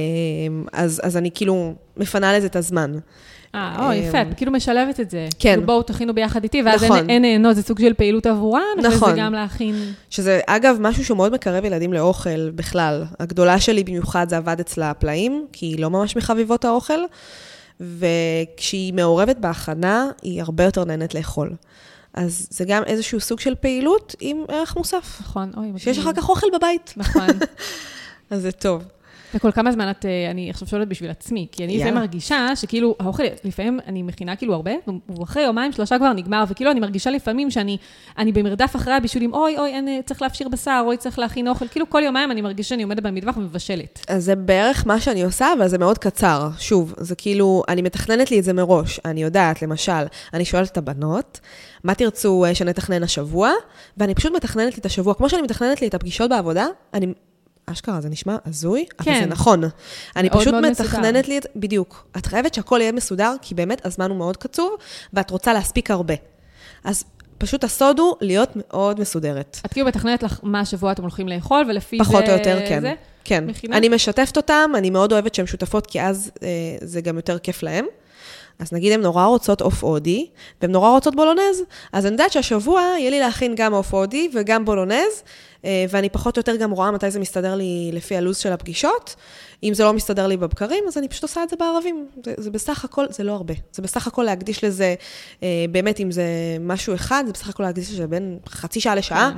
אז, אז אני כאילו מפנה לזה את הזמן. אה, או, יפה, אה, את כאילו משלבת את זה. כן. כאילו, בואו, תכינו ביחד איתי, ואז נכון. אין- נהנות, זה סוג של פעילות עבורן, נכון. וזה גם להכין... שזה, אגב, משהו שהוא מאוד מקרב ילדים לאוכל בכלל. הגדולה שלי במיוחד זה עבד אצלה הפלאים, כי היא לא ממש מחביבות האוכל, וכשהיא מעורבת בהכנה, היא הרבה יותר נהנית לאכול. אז זה גם איזשהו סוג של פעילות עם ערך מוסף. נכון, אוי, שיש מגניב. אחר כך אוכל בבית, נכון. *laughs* אז זה טוב. וכל כמה זמן את, אה, אני עכשיו שואלת בשביל עצמי, כי אני לפעמים. מרגישה שכאילו, האוכל, לפעמים אני מכינה כאילו הרבה, ואחרי יומיים, שלושה כבר נגמר, וכאילו אני מרגישה לפעמים שאני אני במרדף אחרי הבישולים, אוי, אוי, אין, אה, צריך להפשיר בשר, אוי, צריך להכין אוכל, כאילו כל יומיים אני מרגישה שאני עומדת במטבח ומבשלת. אז זה בערך מה שאני עושה, אבל זה מאוד קצר. שוב, זה כאילו, אני מתכננת לי את זה מראש. אני יודעת, למשל, אני שואלת את הבנות, מה תרצו אה, שנתכנן השבוע? ואני פשוט מתכננת לי את השבוע. כמו שאני מתכננת לי את הפגישות בעבודה, אני... אשכרה, זה נשמע הזוי, אבל כן. זה נכון. אני מאוד פשוט מאוד מתכננת מסודר. לי את... בדיוק. את חייבת שהכל יהיה מסודר, כי באמת הזמן הוא מאוד קצוב, ואת רוצה להספיק הרבה. אז פשוט הסוד הוא להיות מאוד מסודרת. את כאילו מתכננת לך מה השבוע אתם הולכים לאכול, ולפי זה... פחות או יותר, כן. זה? כן. מכינה? אני משתפת אותם, אני מאוד אוהבת שהן שותפות, כי אז אה, זה גם יותר כיף להן. אז נגיד הן נורא רוצות עוף הודי, והן נורא רוצות בולונז, אז אני יודעת שהשבוע יהיה לי להכין גם עוף הודי וגם בולונז, ואני פחות או יותר גם רואה מתי זה מסתדר לי לפי הלו"ז של הפגישות. אם זה לא מסתדר לי בבקרים, אז אני פשוט עושה את זה בערבים. זה, זה בסך הכל, זה לא הרבה. זה בסך הכל להקדיש לזה, אה, באמת, אם זה משהו אחד, זה בסך הכל להקדיש לזה בין חצי שעה לשעה,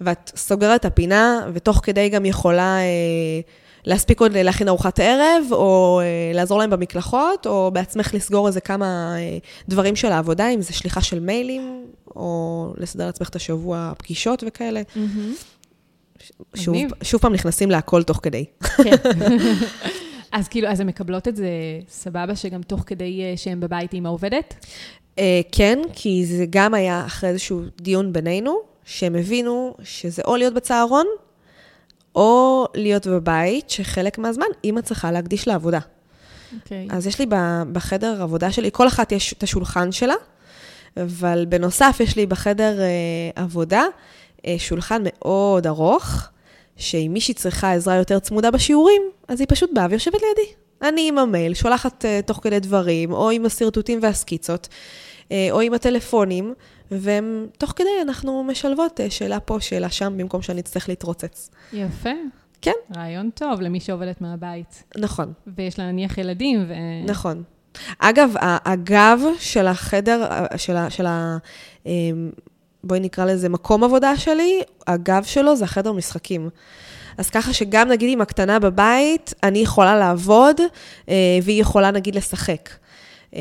ואת סוגרת את הפינה, ותוך כדי גם יכולה... אה, להספיק עוד להכין ארוחת ערב, או אה, לעזור להם במקלחות, או בעצמך לסגור איזה כמה אה, דברים של העבודה, אם זה שליחה של מיילים, או לסדר לעצמך את השבוע פגישות וכאלה. שוב. שוב פעם נכנסים להכל תוך כדי. כן. *laughs* אז כאילו, אז הן מקבלות את זה סבבה, שגם תוך כדי אה, שהן בבית עם העובדת? אה, כן, כי זה גם היה אחרי איזשהו דיון בינינו, שהם הבינו שזה או להיות בצהרון, או להיות בבית, שחלק מהזמן אימא צריכה להקדיש לעבודה. אוקיי. אז יש לי בחדר עבודה שלי, כל אחת יש את השולחן שלה, אבל בנוסף יש לי בחדר אה, עבודה שולחן מאוד ארוך, שאם מישהי צריכה עזרה יותר צמודה בשיעורים, אז היא פשוט באה ויושבת לידי. אני עם המייל, שולחת אה, תוך כדי דברים, או עם השרטוטים והסקיצות, אה, או עם הטלפונים, ותוך כדי אנחנו משלבות אה, שאלה פה, שאלה שם, במקום שאני אצטרך להתרוצץ. יפה. כן. רעיון טוב למי שעובדת מהבית. נכון. ויש לה נניח ילדים, ו... נכון. אגב, הגב של החדר, של ה... של ה אמ, בואי נקרא לזה מקום עבודה שלי, הגב שלו זה החדר משחקים. אז ככה שגם נגיד עם הקטנה בבית, אני יכולה לעבוד, אה, והיא יכולה נגיד לשחק. אה,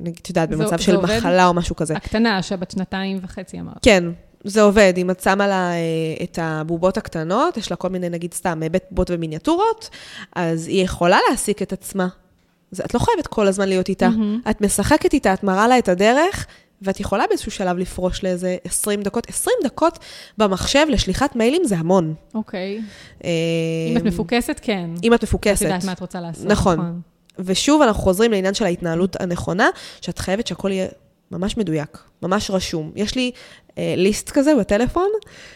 נגיד, את יודעת, זה- במצב זה של עובד? מחלה או משהו כזה. הקטנה, שבת שנתיים וחצי אמרת. כן, זה עובד. אם את שמה לה אה, את הבובות הקטנות, יש לה כל מיני, נגיד סתם, אה, בית בובות ומיניאטורות, אז היא יכולה להעסיק את עצמה. אז את לא חייבת כל הזמן להיות איתה. מהמם. את משחקת איתה, את מראה לה את הדרך, ואת יכולה באיזשהו שלב לפרוש לאיזה 20 דקות. 20 דקות במחשב לשליחת מיילים זה המון. אוקיי. אה, אם את מפוקסת, כן. אם את את מפוקסת. יודעת מה את רוצה לעשות. נכון. ושוב, אנחנו חוזרים לעניין של ההתנהלות הנכונה, שאת חייבת שהכל יהיה ממש מדויק, ממש רשום. יש לי אה, ליסט כזה בטלפון,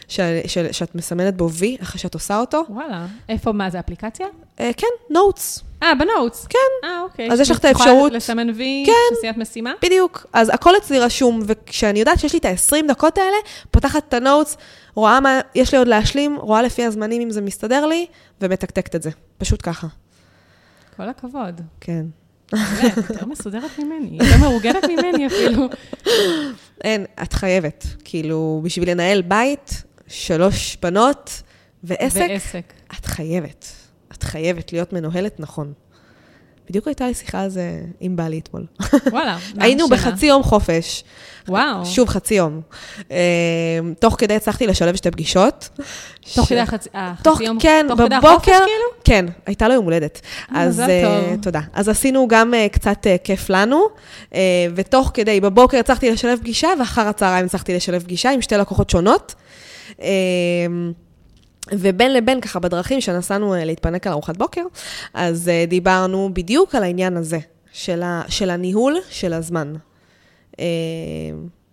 ש, ש, שאת מסמנת בו וי אחרי שאת עושה אותו. וואלה. איפה, מה זה, אפליקציה? אה, כן, נוטס, אה, בנוטס. כן. אה, אוקיי. אז יש לך את האפשרות- לסמן וי, כן. עשיית משימה? בדיוק. אז הכל אצלי רשום, וכשאני יודעת שיש לי את ה-20 דקות האלה, פותחת את הנוטס, רואה מה יש לי עוד להשלים, רואה לפי הזמנים אם זה מסתדר לי, ומתקתקת את זה. פשוט ככה. כל הכבוד. כן. באמת, יותר מסודרת ממני, יותר מאורגנת ממני אפילו. אין, את חייבת. כאילו, בשביל לנהל בית, שלוש בנות ועסק, ועסק. את חייבת. את חייבת להיות מנוהלת נכון. בדיוק הייתה לי שיחה על זה עם בעלי אתמול. וואלה. *laughs* מה היינו השאלה? בחצי יום חופש. וואו. שוב, חצי יום. אה, תוך כדי הצלחתי לשלב שתי פגישות. תוך ש- כדי החצי החצי תוך, יום, כן, בבוקר, כאילו? כן, הייתה לו יום הולדת. אה, אז אה, טוב. תודה. אז עשינו גם אה, קצת אה, כיף לנו, אה, ותוך כדי, בבוקר הצלחתי לשלב פגישה, ואחר הצהריים הצלחתי לשלב פגישה עם שתי לקוחות שונות. ובין לבין, ככה בדרכים שנסענו אה, להתפנק על ארוחת בוקר, אז אה, דיברנו בדיוק על העניין הזה, של, ה, של הניהול של הזמן. אה,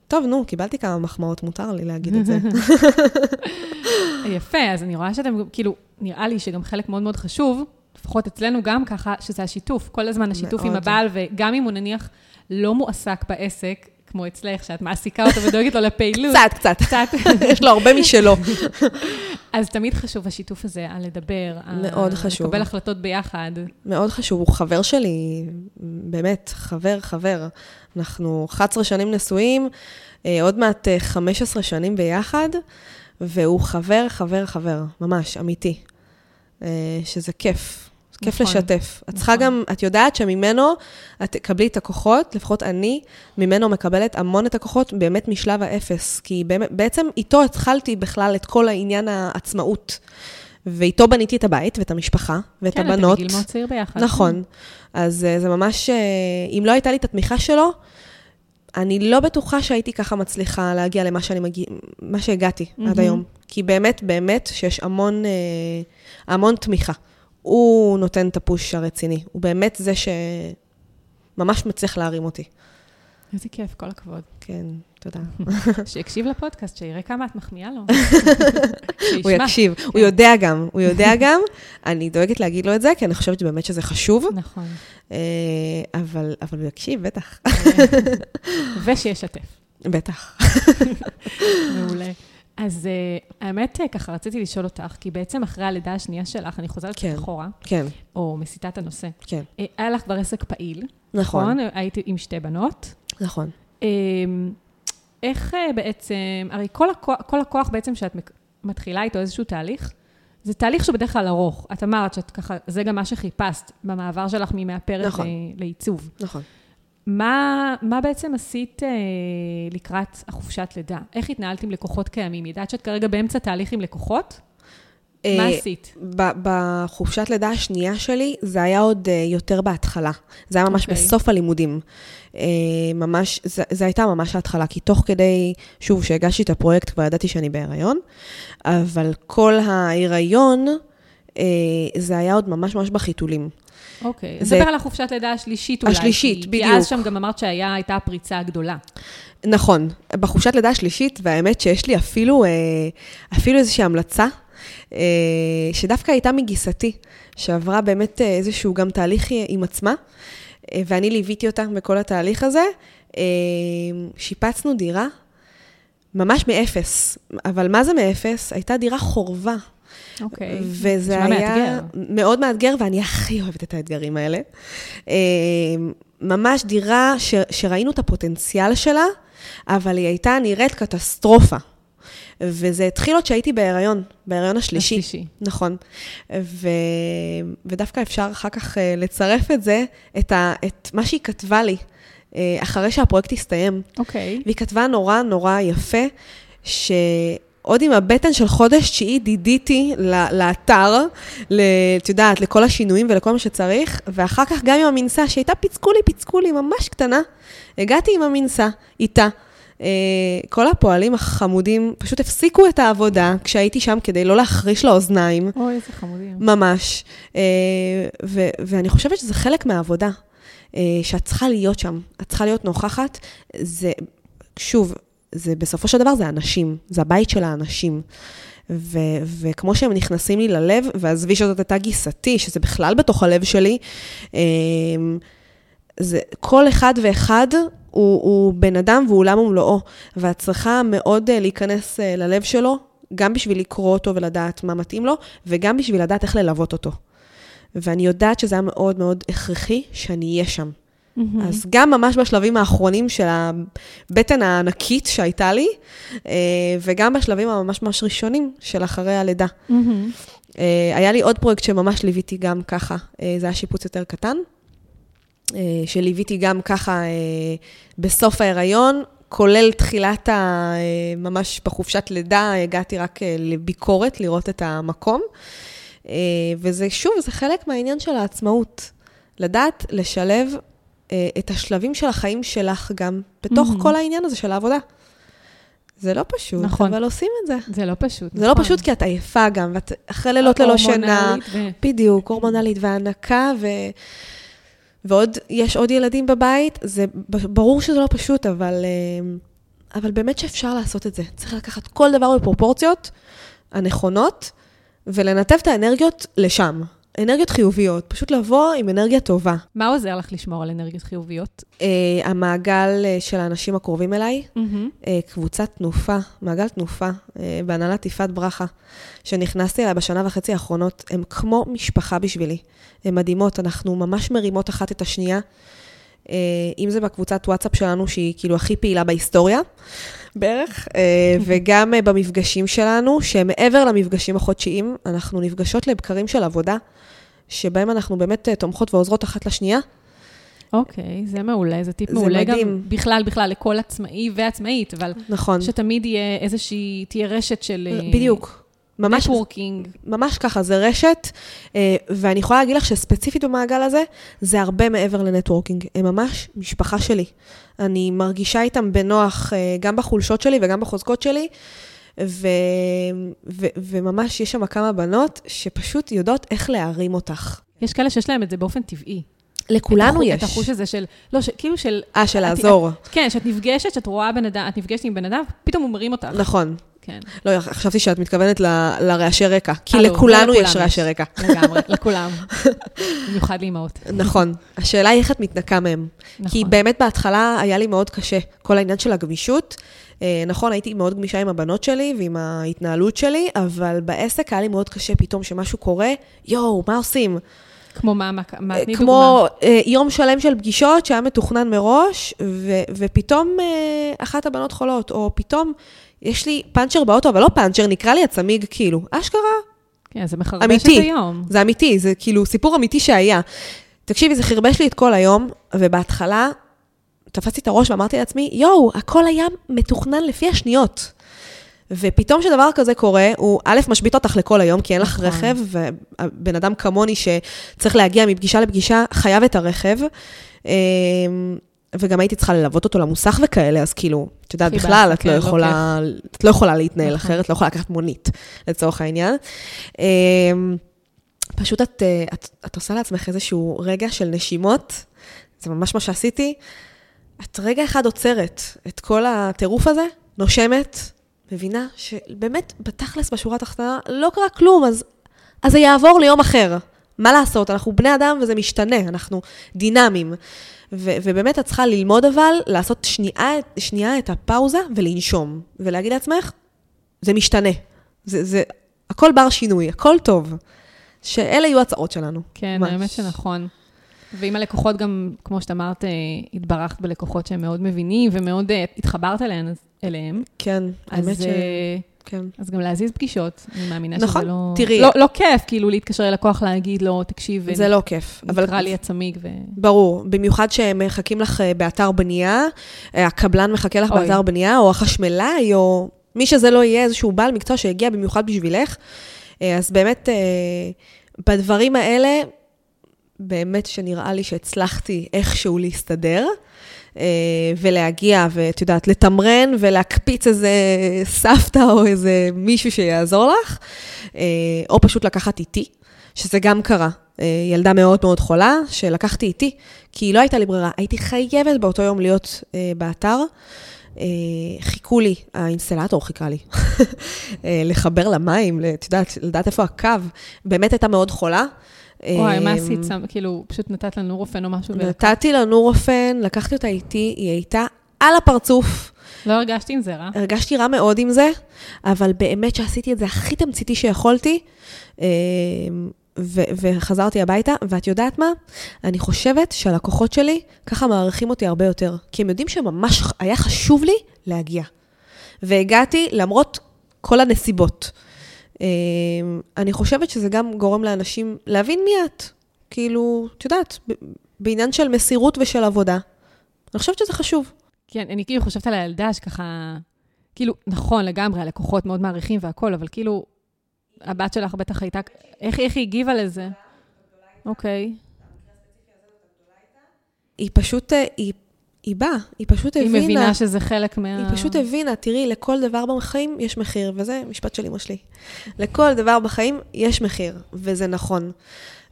טוב, נו, קיבלתי כמה מחמאות, מותר לי להגיד את זה. *laughs* יפה, אז אני רואה שאתם, כאילו, נראה לי שגם חלק מאוד מאוד חשוב, לפחות אצלנו גם ככה, שזה השיתוף. כל הזמן השיתוף עם מאוד. הבעל, וגם אם הוא נניח לא מועסק בעסק, כמו אצלך, שאת מעסיקה אותו ודואגת לו לפעילות. קצת, קצת. קצת. יש לו הרבה משלו. *laughs* אז תמיד חשוב השיתוף הזה, על לדבר. על מאוד חשוב. לקבל החלטות ביחד. מאוד חשוב, הוא חבר שלי, באמת, חבר, חבר. אנחנו 11 שנים נשואים, אה, עוד מעט אה, 15 שנים ביחד, והוא חבר, חבר, חבר, ממש, אמיתי. אה, שזה כיף. כיף נכון, לשתף. את צריכה נכון. גם, את יודעת שממנו את תקבלי את הכוחות, לפחות אני, ממנו מקבלת המון את הכוחות באמת משלב האפס. כי באמת, בעצם איתו התחלתי בכלל את כל העניין העצמאות. ואיתו בניתי את הבית ואת המשפחה ואת כן, הבנות. אתם בגיל מאוד צעיר ביחד. נכון. אז אה, זה ממש, אה, אם לא הייתה לי את התמיכה שלו, אני לא בטוחה שהייתי ככה מצליחה להגיע למה שאני מגיע, מה שהגעתי עד מהמם. היום. כי באמת, באמת, שיש המון, אה, המון תמיכה. הוא נותן את הפוש הרציני. הוא באמת זה שממש מצליח להרים אותי. איזה כיף, כל הכבוד. כן, תודה. *laughs* שיקשיב לפודקאסט, שיראה כמה את מחמיאה לו. *laughs* הוא. יקשיב, הוא כן. יודע גם, הוא יודע גם. *laughs* אני דואגת להגיד לו את זה, כי אני חושבת באמת שזה חשוב, נכון. אה, אבל אבל הוא יקשיב, בטח. ושישתף. בטח. מעולה. אז uh, האמת, uh, ככה רציתי לשאול אותך, כי בעצם אחרי הלידה השנייה שלך, אני חוזרת כן. אחורה, כן, או מסיטה את הנושא. כן. Uh, היה לך כבר עסק פעיל, נכון, נכון? הייתי עם שתי בנות. נכון. Um, איך בעצם, הרי כל הכוח, כל הכוח בעצם שאת מתחילה איתו איזשהו תהליך, זה תהליך שהוא בדרך כלל ארוך. את אמרת שאת ככה, זה גם מה שחיפשת במעבר שלך ממאפרת נכון. לעיצוב. נכון. מה, מה בעצם עשית אה, לקראת החופשת לידה? איך התנהלת עם לקוחות קיימים? ידעת שאת כרגע באמצע תהליך עם לקוחות? מה אה, עשית? ב- בחופשת לידה השנייה שלי, זה היה עוד אה, יותר בהתחלה. זה היה ממש אוקיי. בסוף הלימודים. אה, ממש, זה, זה הייתה ממש ההתחלה, כי תוך כדי, שוב, שהגשתי את הפרויקט, כבר ידעתי שאני בהיריון, אבל כל ההיריון, אה, זה היה עוד ממש ממש בחיתולים. אוקיי. זה- נדבר על החופשת לידה השלישית אולי. השלישית, כי- בדיוק. כי אז שם גם אמרת שהייתה הפריצה הגדולה. נכון, בחופשת לידה השלישית, והאמת שיש לי אפילו, אה, אפילו איזושהי המלצה, אה, שדווקא הייתה מגיסתי, שעברה באמת אה, איזשהו גם תהליך עם עצמה, ואני ליוויתי אותה בכל התהליך הזה. שיפצנו דירה ממש מאפס, אבל מה זה מאפס? הייתה דירה חורבה. אוקיי. וזה נשמע היה מאתגר. מאוד מאתגר, ואני הכי אוהבת את האתגרים האלה. אה, ממש דירה ש, שראינו את הפוטנציאל שלה, אבל היא הייתה נראית קטסטרופה. וזה התחיל עוד שהייתי בהיריון, בהיריון השלישי. השלישי. נכון. ו... ודווקא אפשר אחר כך אה, לצרף את זה, את, ה... את מה שהיא כתבה לי, אה, אחרי שהפרויקט הסתיים. אוקיי. והיא כתבה נורא נורא יפה, שעוד עם הבטן של חודש תשיעי דידיתי לאתר, את יודעת, לכל השינויים ולכל מה שצריך, ואחר כך גם עם המנסה, שהייתה פיצקולי, פיצקולי ממש קטנה, הגעתי עם המנסה, איתה. אה, כל הפועלים החמודים פשוט הפסיקו את העבודה כשהייתי שם כדי לא להחריש לאוזניים. אוי, איזה חמודים. ממש. אה, ו- ואני חושבת שזה חלק מהעבודה, אה, שאת צריכה להיות שם, את צריכה להיות נוכחת. זה, שוב, זה בסופו של דבר זה אנשים, זה הבית של האנשים. ו- וכמו שהם נכנסים לי ללב, ועזבי שזאת הייתה גיסתי, שזה בכלל בתוך הלב שלי, אה, זה, כל אחד ואחד הוא, הוא בן אדם והוא עולם ומלואו, ואת צריכה מאוד אה, להיכנס אה, ללב שלו, גם בשביל לקרוא אותו ולדעת מה מתאים לו, וגם בשביל לדעת איך ללוות אותו. ואני יודעת שזה היה מאוד מאוד הכרחי שאני אהיה שם. מהמם. אז גם ממש בשלבים האחרונים של הבטן הענקית שהייתה לי, אה, וגם בשלבים הממש ממש ראשונים של אחרי הלידה. מהמם. אה, היה לי עוד פרויקט שממש ליוויתי גם ככה, אה, זה היה שיפוץ יותר קטן, שליוויתי גם ככה בסוף ההיריון, כולל תחילת ה... ממש בחופשת לידה, הגעתי רק לביקורת, לראות את המקום. וזה, שוב, זה חלק מהעניין של העצמאות. לדעת לשלב את השלבים של החיים שלך גם בתוך Mhm. כל העניין הזה של העבודה. זה לא פשוט, נכון. אבל עושים את זה. זה לא פשוט. זה לא נכון. פשוט כי את עייפה גם, ואת אחרי לילות ללא שינה. הורמונלית ו- בדיוק, הורמונלית והנקה, ו... ועוד, יש עוד ילדים בבית, זה ברור שזה לא פשוט, אבל, אה, אבל באמת שאפשר לעשות את זה. צריך לקחת כל דבר בפרופורציות הנכונות, ולנתב את האנרגיות לשם. אנרגיות חיוביות, פשוט לבוא עם אנרגיה טובה. מה עוזר לך לשמור על אנרגיות חיוביות? אה, המעגל אה, של האנשים הקרובים אליי, מהמם. אה, קבוצת תנופה, מעגל תנופה, אה, בהנהלת יפעת ברכה, שנכנסתי אליה בשנה וחצי האחרונות, הן כמו משפחה בשבילי. הן מדהימות, אנחנו ממש מרימות אחת את השנייה. אה, אם זה בקבוצת וואטסאפ שלנו, שהיא כאילו הכי פעילה בהיסטוריה, בערך, *laughs* וגם במפגשים שלנו, שמעבר למפגשים החודשיים, אנחנו נפגשות לבקרים של עבודה, שבהם אנחנו באמת אה, תומכות ועוזרות אחת לשנייה. אוקיי, זה מעולה, זה טיפ זה מעולה גם מדהים. בכלל, בכלל, לכל עצמאי ועצמאית, אבל נכון. שתמיד יהיה איזושהי, תהיה רשת של... אה, בדיוק. ממש networking. ממש ככה, זה רשת, אה, ואני יכולה להגיד לך שספציפית במעגל הזה, זה הרבה מעבר ל networking. הם ממש משפחה שלי. אני מרגישה איתם בנוח, גם בחולשות שלי וגם בחוזקות שלי, ו, ו, וממש יש שם כמה בנות שפשוט יודעות איך להרים אותך. יש כאלה שיש להם את זה באופן טבעי. לכולנו את יש. את החוש הזה של, לא, ש- כאילו של... אה, של את- לעזור. את- כן, שאת נפגשת, שאת רואה בן אדם, את נפגשת עם בן אדם, פתאום הוא מרים אותך. נכון. כן. לא, חשבתי שאת מתכוונת ל- לרעשי רקע, כי לכולנו לא יש רעשי. רקע. לגמרי, *laughs* לכולם. במיוחד לאימהות. נכון. השאלה היא איך את מתנקה מהם. כי נכון. באמת בהתחלה היה לי מאוד קשה, כל העניין של הגמישות. אה, נכון, הייתי מאוד גמישה עם הבנות שלי ועם ההתנהלות שלי, אבל בעסק היה לי מאוד קשה פתאום שמשהו קורה, יואו, מה עושים? כמו מה, מה, מה, תני דוגמה. כמו אה, יום שלם של פגישות שהיה מתוכנן מראש, ו- ופתאום אה, אחת הבנות חולות, או פתאום יש לי פאנצ'ר באוטו, אבל לא פאנצ'ר, נקרא לי הצמיג, כאילו, אשכרה, כן, זה מחרבש אמיתי. את היום. זה אמיתי, זה כאילו סיפור אמיתי שהיה. תקשיבי, זה חרבש לי את כל היום, ובהתחלה תפסתי את הראש ואמרתי לעצמי, יואו, הכל היה מתוכנן לפי השניות. ופתאום כשדבר כזה קורה, הוא א', משבית אותך לכל היום, כי אין לך נכון. רכב, ובן אדם כמוני שצריך להגיע מפגישה לפגישה, חייב את הרכב. וגם הייתי צריכה ללוות אותו למוסך וכאלה, אז כאילו, את יודעת, בכלל, את לא כן, לא יכולה, את לא יכולה להתנהל נכון. אחרת, לא יכולה לקחת מונית, לצורך העניין. אמ, פשוט את, אה, את, את עושה לעצמך איזשהו רגע של נשימות, זה ממש מה שעשיתי. את רגע אחד עוצרת את כל הטירוף הזה, נושמת, מבינה שבאמת, בתכלס, בשורה התחתונה, לא קרה כלום, אז, אז זה יעבור ליום אחר. מה לעשות, אנחנו בני אדם וזה משתנה, אנחנו דינמיים. ו- ובאמת את צריכה ללמוד אבל, לעשות שנייה, שנייה את הפאוזה ולנשום, ולהגיד לעצמך, זה משתנה. זה, זה, הכל בר שינוי, הכל טוב. שאלה יהיו הצעות שלנו. כן, ממש. האמת שנכון. ועם הלקוחות גם, כמו שאת אמרת, אה, התברכת בלקוחות שהם מאוד מבינים ומאוד אה, התחברת אליהם. אליהם. כן, האמת אז, ש... אה, כן. אז גם להזיז פגישות, אני מאמינה נכון, שזה לא... תראי- לא, לא כיף, כאילו, להתקשר ללקוח, להגיד לו, תקשיב, זה לא כיף. אבל נקרא לי הצמיג ו... ברור, במיוחד שהם מחכים לך באתר בנייה, הקבלן מחכה לך אוי. באתר בנייה, או החשמלאי, או מי שזה לא יהיה, איזשהו בעל מקצוע שהגיע במיוחד בשבילך. אז באמת, בדברים האלה, באמת שנראה לי שהצלחתי איכשהו להסתדר. אה, ולהגיע, ואת יודעת, לתמרן ולהקפיץ איזה סבתא או איזה מישהו שיעזור לך, אה, או פשוט לקחת איתי, שזה גם קרה. אה, ילדה מאוד מאוד חולה, שלקחתי איתי, כי לא הייתה לי ברירה. הייתי חייבת באותו יום להיות באתר. חיכו לי, האינסטלטור חיכה לי, *laughs* לחבר למים, את יודעת, לדעת איפה הקו. באמת הייתה מאוד חולה. וואי, מה אה, עשית? שם- כאילו, פשוט נתת לנו רופן או משהו, נתתי לה נורופן, לקחתי אותה איתי, היא הייתה על הפרצוף. לא הרגשתי עם זה רע. הרגשתי רע מאוד עם זה, אבל באמת שעשיתי את זה הכי תמציתי שיכולתי, אה, ו- וחזרתי הביתה, ואת יודעת מה? אני חושבת שהלקוחות שלי ככה מעריכים אותי הרבה יותר, כי הם יודעים שממש היה חשוב לי להגיע. והגעתי למרות כל הנסיבות. אה, אני חושבת שזה גם גורם לאנשים להבין מי את. כאילו, את יודעת, בעניין של מסירות ושל עבודה. אני חושבת שזה חשוב. כן, אני כאילו חושבת על הילדה שככה, כאילו, נכון, לגמרי, הלקוחות מאוד מעריכים והכול, אבל כאילו, הבת שלך בטח הייתה, איך, איך היא הגיבה לזה? אוקיי. היא פשוט, אה, היא, היא באה, היא פשוט היא הבינה. מבינה שזה חלק מה... היא פשוט הבינה, תראי, לכל דבר בחיים יש מחיר, וזה משפט של אמא שלי. לכל דבר בחיים יש מחיר, וזה נכון.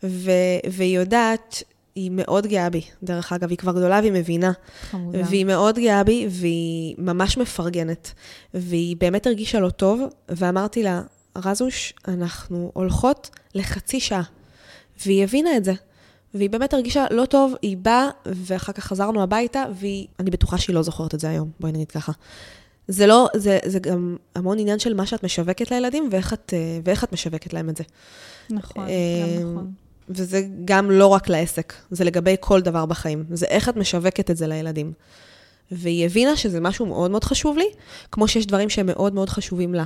ו- והיא יודעת, היא מאוד גאה בי, דרך אגב, היא כבר גדולה והיא מבינה. חמודה. והיא מאוד גאה בי, והיא ממש מפרגנת. והיא באמת הרגישה לא טוב, ואמרתי לה, רזוש, אנחנו הולכות לחצי שעה. והיא הבינה את זה. והיא באמת הרגישה לא טוב, היא באה, ואחר כך חזרנו הביתה, ואני בטוחה שהיא לא זוכרת את זה היום, בואי נגיד ככה. זה לא, זה, זה גם המון עניין של מה שאת משווקת לילדים, ואיך את, אה, ואיך את משווקת להם את זה. נכון, אה, גם נכון. וזה גם לא רק לעסק, זה לגבי כל דבר בחיים. זה איך את משווקת את זה לילדים. והיא הבינה שזה משהו מאוד מאוד חשוב לי, כמו שיש דברים שהם מאוד מאוד חשובים לה.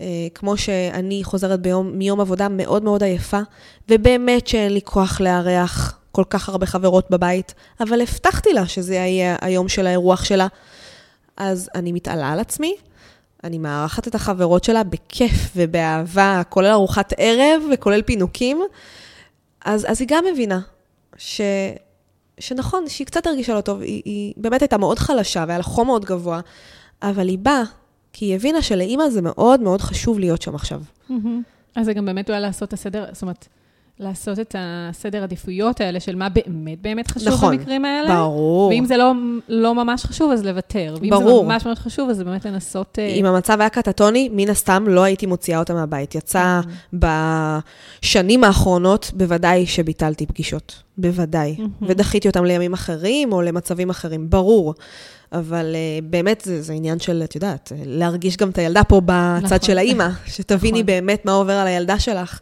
אה, כמו שאני חוזרת ביום, מיום עבודה מאוד מאוד עייפה, ובאמת שאין לי כוח לארח כל כך הרבה חברות בבית, אבל הבטחתי לה שזה יהיה היום של האירוח שלה. אז אני מתעלה על עצמי, אני מארחת את החברות שלה בכיף ובאהבה, כולל ארוחת ערב וכולל פינוקים. אז, אז היא גם מבינה ש, שנכון, שהיא קצת הרגישה לא טוב, היא, היא באמת הייתה מאוד חלשה והיה לה חום מאוד גבוה, אבל היא באה, כי היא הבינה שלאימא זה מאוד מאוד חשוב להיות שם עכשיו. אז זה גם באמת אולי לעשות את הסדר, זאת אומרת, לעשות את הסדר עדיפויות האלה של מה באמת באמת חשוב נכון, במקרים האלה. ברור. ואם זה לא, לא ממש חשוב, אז לוותר. ואם ברור. זה ממש ממש חשוב, אז באמת לנסות... אה, אם המצב היה קטטוני, מן הסתם לא הייתי מוציאה אותה מהבית. יצא בשנים האחרונות, בוודאי שביטלתי פגישות. בוודאי. ודחיתי אותם לימים אחרים או למצבים אחרים, ברור. אבל uh, באמת זה, זה עניין של, את יודעת, להרגיש גם את הילדה פה בצד נכון. של האימא, שתביני נכון. באמת מה עובר על הילדה שלך.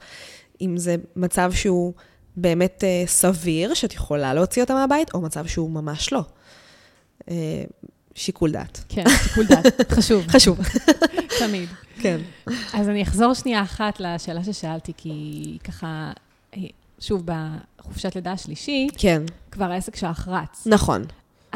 אם זה מצב שהוא באמת uh, סביר, שאת יכולה להוציא אותה מהבית, או מצב שהוא ממש לא. Uh, שיקול דעת. כן, שיקול דעת, *laughs* חשוב, חשוב. *laughs* תמיד. כן. אז אני אחזור שנייה אחת לשאלה ששאלתי, כי ככה, אה, שוב, בחופשת לידה השלישית, כן, כבר העסק שלך רץ. נכון.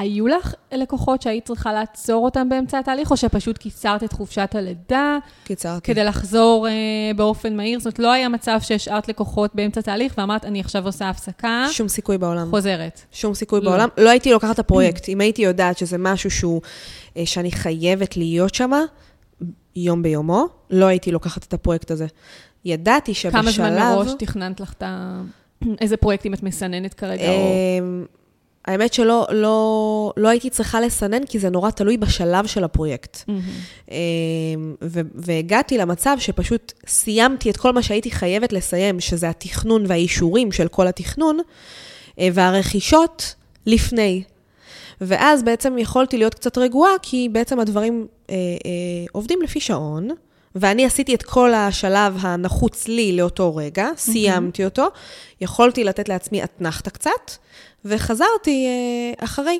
היו לך לקוחות שהיית צריכה לעצור אותם באמצע התהליך, או שפשוט קיצרת את חופשת הלידה קיצרתי. כדי לחזור אה, באופן מהיר? זאת אומרת, לא היה מצב שהשארת לקוחות באמצע התהליך ואמרת, אני עכשיו עושה הפסקה, שום סיכוי בעולם. חוזרת. שום סיכוי לא. בעולם. לא הייתי לוקחת את הפרויקט. אם הייתי יודעת שזה משהו שהוא, אה, שאני חייבת להיות שם, יום ביומו, לא הייתי לוקחת את הפרויקט הזה. ידעתי שבשלב... כמה זמן מראש תכננת לך את ה... *clears throat* איזה פרויקטים את מסננת כרגע? או... אמ, האמת שלא לא, לא הייתי צריכה לסנן, כי זה נורא תלוי בשלב של הפרויקט. אמ, ו- והגעתי למצב שפשוט סיימתי את כל מה שהייתי חייבת לסיים, שזה התכנון והאישורים של כל התכנון, אה, והרכישות לפני. ואז בעצם יכולתי להיות קצת רגועה, כי בעצם הדברים אה, אה, עובדים לפי שעון, ואני עשיתי את כל השלב הנחוץ לי לאותו רגע, סיימתי אותו, יכולתי לתת לעצמי אתנחתה קצת, וחזרתי אה, אחרי.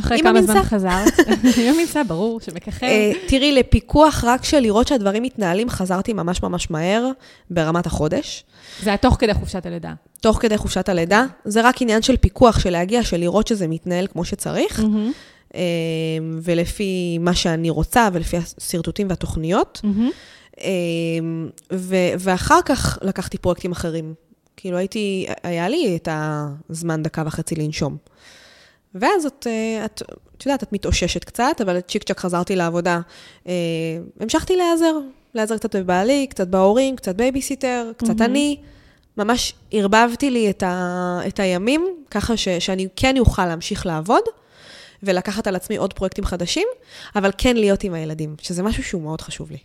אחרי כמה זמן. חזרת? *laughs* עם המנסה, ברור, שמככב. אה, תראי, לפיקוח רק של לראות שהדברים מתנהלים, חזרתי ממש ממש מהר, ברמת החודש. זה היה תוך כדי חופשת הלידה. תוך כדי חופשת הלידה, זה רק עניין של פיקוח, של להגיע, של לראות שזה מתנהל כמו שצריך, אה, ולפי מה שאני רוצה, ולפי השרטוטים והתוכניות. ו- ואחר כך לקחתי פרויקטים אחרים. כאילו הייתי, היה לי את הזמן דקה וחצי לנשום. ואז את, אה, את, את יודעת, את מתאוששת קצת, אבל צ'יק צ'אק חזרתי לעבודה. אה, המשכתי להיעזר, להיעזר קצת בבעלי, קצת בהורים, קצת בייביסיטר, קצת מהמם. אני. ממש ערבבתי לי את, ה, את הימים, ככה ש, שאני כן אוכל להמשיך לעבוד, ולקחת על עצמי עוד פרויקטים חדשים, אבל כן להיות עם הילדים, שזה משהו שהוא מאוד חשוב לי.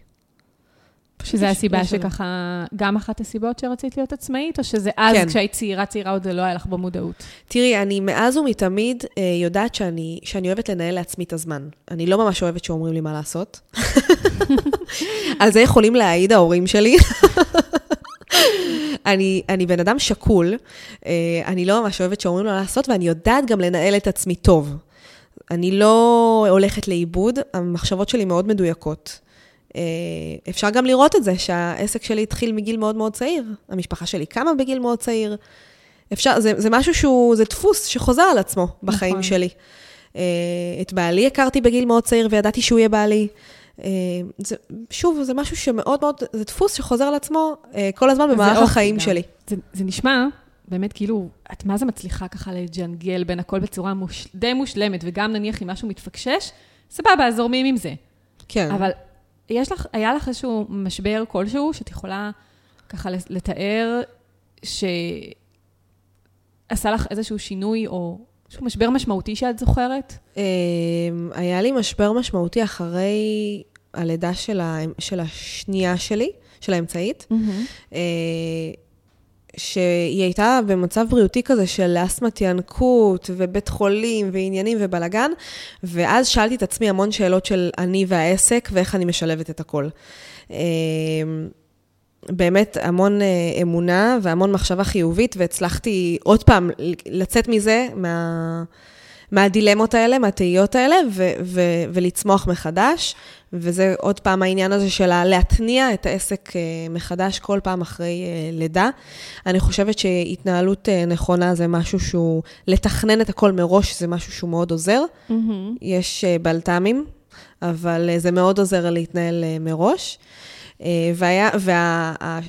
שזה הסיבה. שככה, גם אחת הסיבות שרצית להיות עצמאית, או שזה אז, כן. כשהיית צעירה צעירה, עוד זה לא היה לך במודעות? תראי, אני מאז ומתמיד אה, יודעת שאני, שאני אוהבת לנהל לעצמי את הזמן. אני לא ממש אוהבת שאומרים לי מה לעשות. *laughs* על זה יכולים להעיד ההורים שלי. *laughs* אני, אני בן אדם שקול, אה, אני לא ממש אוהבת שאומרים לו מה לעשות, ואני יודעת גם לנהל את עצמי טוב. אני לא הולכת לאיבוד, המחשבות שלי מאוד מדויקות. אה, אפשר גם לראות את זה, שהעסק שלי התחיל מגיל מאוד מאוד צעיר. המשפחה שלי קמה בגיל מאוד צעיר. אפשר, זה, זה משהו שהוא, זה דפוס שחוזר על עצמו בחיים נכון. שלי. אה, את בעלי הכרתי בגיל מאוד צעיר וידעתי שהוא יהיה בעלי. אה, זה, שוב, זה משהו שמאוד מאוד, זה דפוס שחוזר על עצמו כל הזמן במהלך החיים גם. שלי. זה, זה נשמע באמת כאילו, את מה זה מצליחה ככה לג'נגל בין הכל בצורה מוש, די מושלמת, וגם נניח אם משהו מתפקשש, סבבה, זורמים עם זה. כן. אבל יש לך, היה לך איזשהו משבר כלשהו שאת יכולה ככה לתאר, שעשה לך איזשהו שינוי או איזשהו משבר משמעותי שאת זוכרת? אה, היה לי משבר משמעותי אחרי הלידה של, ה, של השנייה שלי, של האמצעית. אה, שהיא הייתה במצב בריאותי כזה של אסתמת ינקות, ובית חולים, ועניינים ובלאגן, ואז שאלתי את עצמי המון שאלות של אני והעסק, ואיך אני משלבת את הכל. אה, באמת המון אה, אמונה והמון מחשבה חיובית, והצלחתי עוד פעם לצאת מזה, מה... מהדילמות האלה, מהתהיות האלה, ו- ו- ולצמוח מחדש. וזה עוד פעם העניין הזה של להתניע את העסק אה, מחדש כל פעם אחרי אה, לידה. אני חושבת שהתנהלות אה, נכונה זה משהו שהוא, לתכנן את הכל מראש זה משהו שהוא מאוד עוזר. יש אה, בלת"מים, אבל זה מאוד עוזר להתנהל מראש. והיה, וה...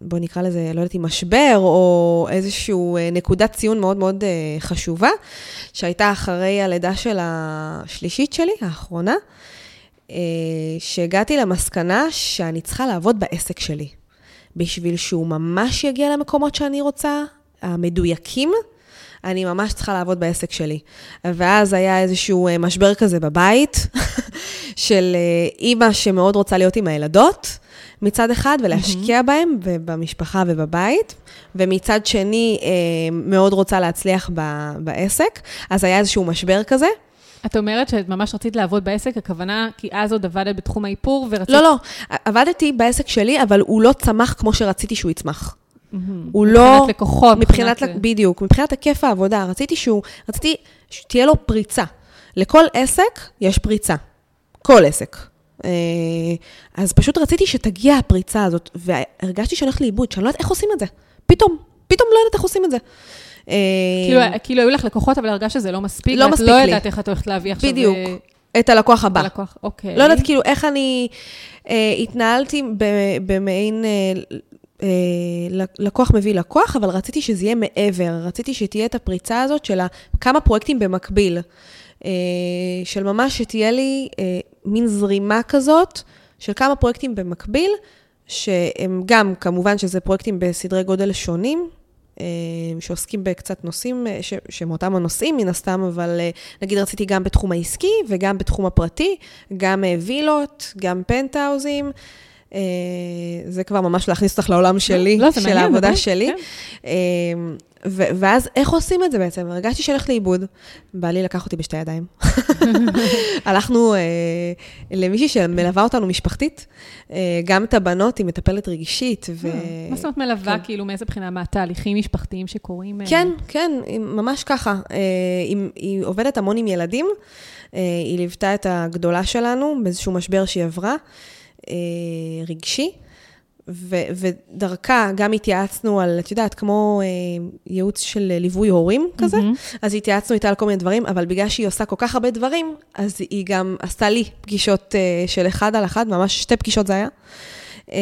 בוא נקרא לזה, לא יודעת אם משבר, או איזושהי נקודת ציון מאוד מאוד אה, חשובה, שהייתה אחרי הלידה של השלישית שלי, האחרונה, אה, שהגעתי למסקנה שאני צריכה לעבוד בעסק שלי. בשביל שהוא ממש יגיע למקומות שאני רוצה, המדויקים, אני ממש צריכה לעבוד בעסק שלי. ואז היה איזשהו אה, משבר כזה בבית, *laughs* של אה, אימא שמאוד רוצה להיות עם הילדות, מצד אחד, ולהשקיע mm-hmm. בהם, ובמשפחה ובבית, ומצד שני, אה, מאוד רוצה להצליח ב- בעסק. אז היה איזשהו משבר כזה. את אומרת שאת ממש רצית לעבוד בעסק, הכוונה, כי אז עוד עבדת בתחום האיפור ורצית... לא, לא, עבדתי בעסק שלי, אבל הוא לא צמח כמו שרציתי שהוא יצמח. Mm-hmm. הוא לא... מבחינת לקוחות. מבחינת, מבחינת... בדיוק, מבחינת היקף העבודה. רציתי שהוא, רציתי שתהיה לו פריצה. לכל עסק יש פריצה. כל עסק. אה, אז פשוט רציתי שתגיע הפריצה הזאת, והרגשתי הולכת לאיבוד, שאני לא יודעת איך עושים את זה. פתאום, פתאום לא יודעת איך עושים את זה. אה, כאילו, כאילו היו לך לקוחות, אבל הרגשת שזה לא מספיק. לא מספיק לי. לי. את לא יודעת איך את הולכת להביא עכשיו... בדיוק. אה, את הלקוח הבא. הלקוח, אוקיי. לא יודעת כאילו איך אני אה, התנהלתי במעין אה, לקוח מביא לקוח, אבל רציתי שזה יהיה מעבר, רציתי שתהיה את הפריצה הזאת של כמה פרויקטים במקביל. אה, של ממש שתהיה לי אה, מין זרימה כזאת של כמה פרויקטים במקביל, שהם גם, כמובן שזה פרויקטים בסדרי גודל שונים, אה, שעוסקים בקצת נושאים, אה, שהם אותם הנושאים מן הסתם, אבל אה, נגיד רציתי גם בתחום העסקי וגם בתחום הפרטי, גם אה, וילות, גם פנטהאוזים. אה, זה כבר ממש להכניס אותך לעולם שלי, לא, של מעניין, העבודה באמת, שלי. כן. אה, ו- ואז איך עושים את זה בעצם? הרגשתי שהולך לאיבוד, בעלי לקח אותי בשתי ידיים. *laughs* הלכנו אה, למישהי שמלווה אותנו משפחתית, אה, גם את הבנות, היא מטפלת רגשית. ו... מה זאת אומרת מלווה, כן. כאילו, מאיזה בחינה? מה, תהליכים משפחתיים שקורים? אה, כן, כן, ממש ככה. אה, היא, היא עובדת המון עם ילדים, אה, היא ליוותה את הגדולה שלנו באיזשהו משבר שהיא עברה, אה, רגשי. ו- ודרכה גם התייעצנו על, את יודעת, כמו אה, ייעוץ של ליווי הורים כזה, מהמם. אז התייעצנו איתה על כל מיני דברים, אבל בגלל שהיא עושה כל כך הרבה דברים, אז היא גם עשתה לי פגישות אה, של אחד על אחד, ממש שתי פגישות זה היה, אה,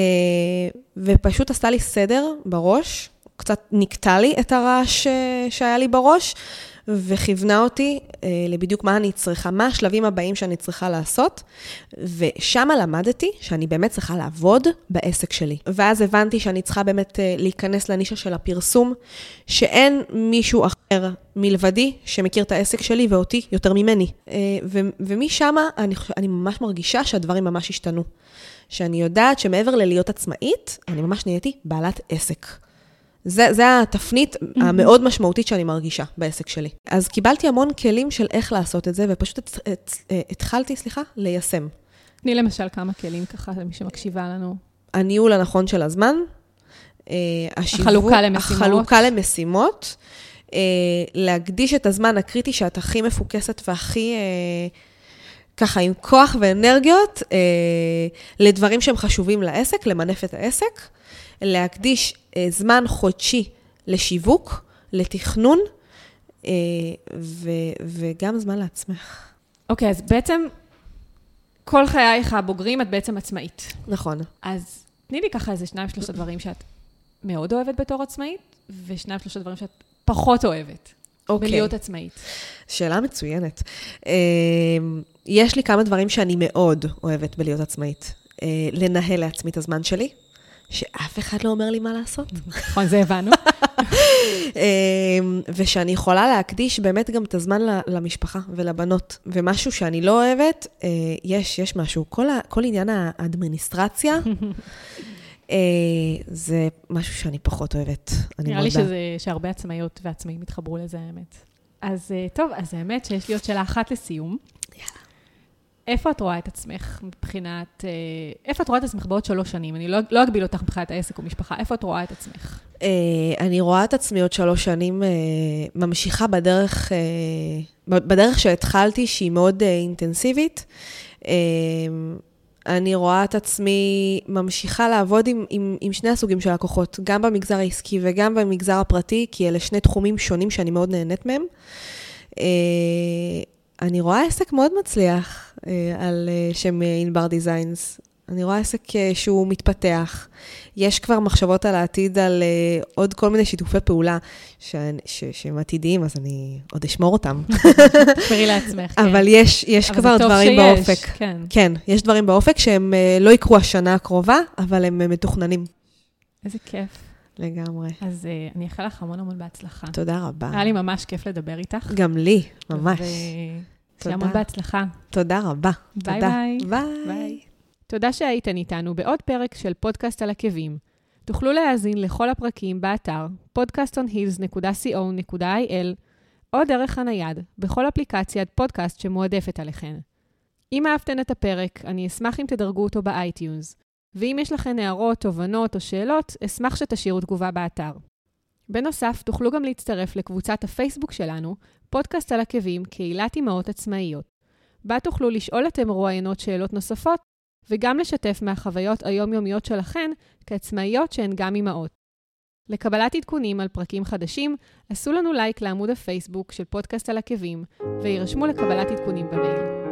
ופשוט עשתה לי סדר בראש, קצת נקטע לי את הרעש אה, שהיה לי בראש, וכיוונה אותי אה, לבדיוק מה אני צריכה, מה השלבים הבאים שאני צריכה לעשות, ושמה למדתי שאני באמת צריכה לעבוד בעסק שלי. ואז הבנתי שאני צריכה באמת אה, להיכנס לנישה של הפרסום, שאין מישהו אחר מלבדי שמכיר את העסק שלי ואותי יותר ממני. אה, ו- ומשם אני, אני ממש מרגישה שהדברים ממש השתנו. שאני יודעת שמעבר ללהיות עצמאית, אני ממש נהייתי בעלת עסק. זה, זה התפנית mm-hmm. המאוד משמעותית שאני מרגישה בעסק שלי. אז קיבלתי המון כלים של איך לעשות את זה, ופשוט את, את, התחלתי, סליחה, ליישם. תני למשל כמה כלים ככה למי שמקשיבה לנו. הניהול הנכון של הזמן, אה, השיווק, החלוקה למשימות. החלוקה למשימות, אה, להקדיש את הזמן הקריטי שאת הכי מפוקסת והכי... אה, ככה עם כוח ואנרגיות אה, לדברים שהם חשובים לעסק, למנף את העסק, להקדיש זמן חודשי לשיווק, לתכנון, אה, ו, וגם זמן לעצמך. אוקיי, אז בעצם כל חייך הבוגרים את בעצם עצמאית. נכון. אז תני לי ככה איזה שניים, שלושה דברים שאת מאוד אוהבת בתור עצמאית, ושניים, שלושה דברים שאת פחות אוהבת. אוקיי. בלהיות עצמאית. שאלה מצוינת. אה, יש לי כמה דברים שאני מאוד אוהבת בלהיות עצמאית. אה, לנהל לעצמי את הזמן שלי, שאף אחד לא אומר לי מה לעשות. נכון, זה הבנו. אה, ושאני יכולה להקדיש באמת גם את הזמן למשפחה ולבנות. ומשהו שאני לא אוהבת, אה, יש, יש משהו. כל, ה, כל עניין האדמיניסטרציה, אה, זה משהו שאני פחות אוהבת. אני נראה לי. שזה, שהרבה עצמאיות ועצמאים התחברו לזה, האמת. אז אה, טוב, אז האמת שיש לי עוד שאלה אחת לסיום. איפה את רואה את עצמך מבחינת, אה, איפה את רואה את עצמך בעוד שלוש שנים? אני לא, לא אגביל אותך מבחינת העסק או משפחה, איפה את רואה את עצמך? אה, אני רואה את עצמי עוד שלוש שנים אה, ממשיכה בדרך, בדרך שהתחלתי, שהיא מאוד אינטנסיבית. אני רואה את עצמי ממשיכה לעבוד עם, עם, עם שני הסוגים של לקוחות, גם במגזר העסקי וגם במגזר הפרטי, כי אלה שני תחומים שונים שאני מאוד נהנית מהם. אני רואה עסק מאוד מצליח על אה, שם אה, ענבר דיזיינס. אני רואה עסק אה, שהוא מתפתח. יש כבר מחשבות על העתיד, על אה, עוד כל מיני שיתופי פעולה ש- ש- שהם עתידיים, אז אני עוד אשמור אותם. תשמרי לעצמך, כן. אבל יש, יש אבל כבר דברים שיש, באופק. כן. כן, יש דברים באופק שהם אה, לא יקרו השנה הקרובה, אבל הם אה, מתוכננים. איזה כיף. לגמרי. אז uh, אני אאחל לך המון המון בהצלחה. תודה רבה. היה לי ממש כיף לדבר איתך. גם לי, ממש. שיהיה המון בהצלחה. תודה רבה. ביי תודה. ביי. ביי. ביי. תודה שהייתן איתנו בעוד פרק של פודקאסט על עקבים. תוכלו להאזין לכל הפרקים באתר podcastonheels.co.il או דרך הנייד, בכל אפליקציית פודקאסט שמועדפת עליכן. אם אהבתן את הפרק, אני אשמח אם תדרגו אותו ב iTunes, ואם יש לכן הערות, תובנות או שאלות, אשמח שתשאירו תגובה באתר. בנוסף, תוכלו גם להצטרף לקבוצת הפייסבוק שלנו, פודקאסט על עקבים, קהילת אמהות עצמאיות. בה תוכלו לשאול את המרואיינות שאלות נוספות, וגם לשתף מהחוויות היומיומיות שלכן כעצמאיות שהן גם אמהות. לקבלת עדכונים על פרקים חדשים, עשו לנו לייק לעמוד הפייסבוק של פודקאסט על עקבים, ויירשמו לקבלת עדכונים במייל.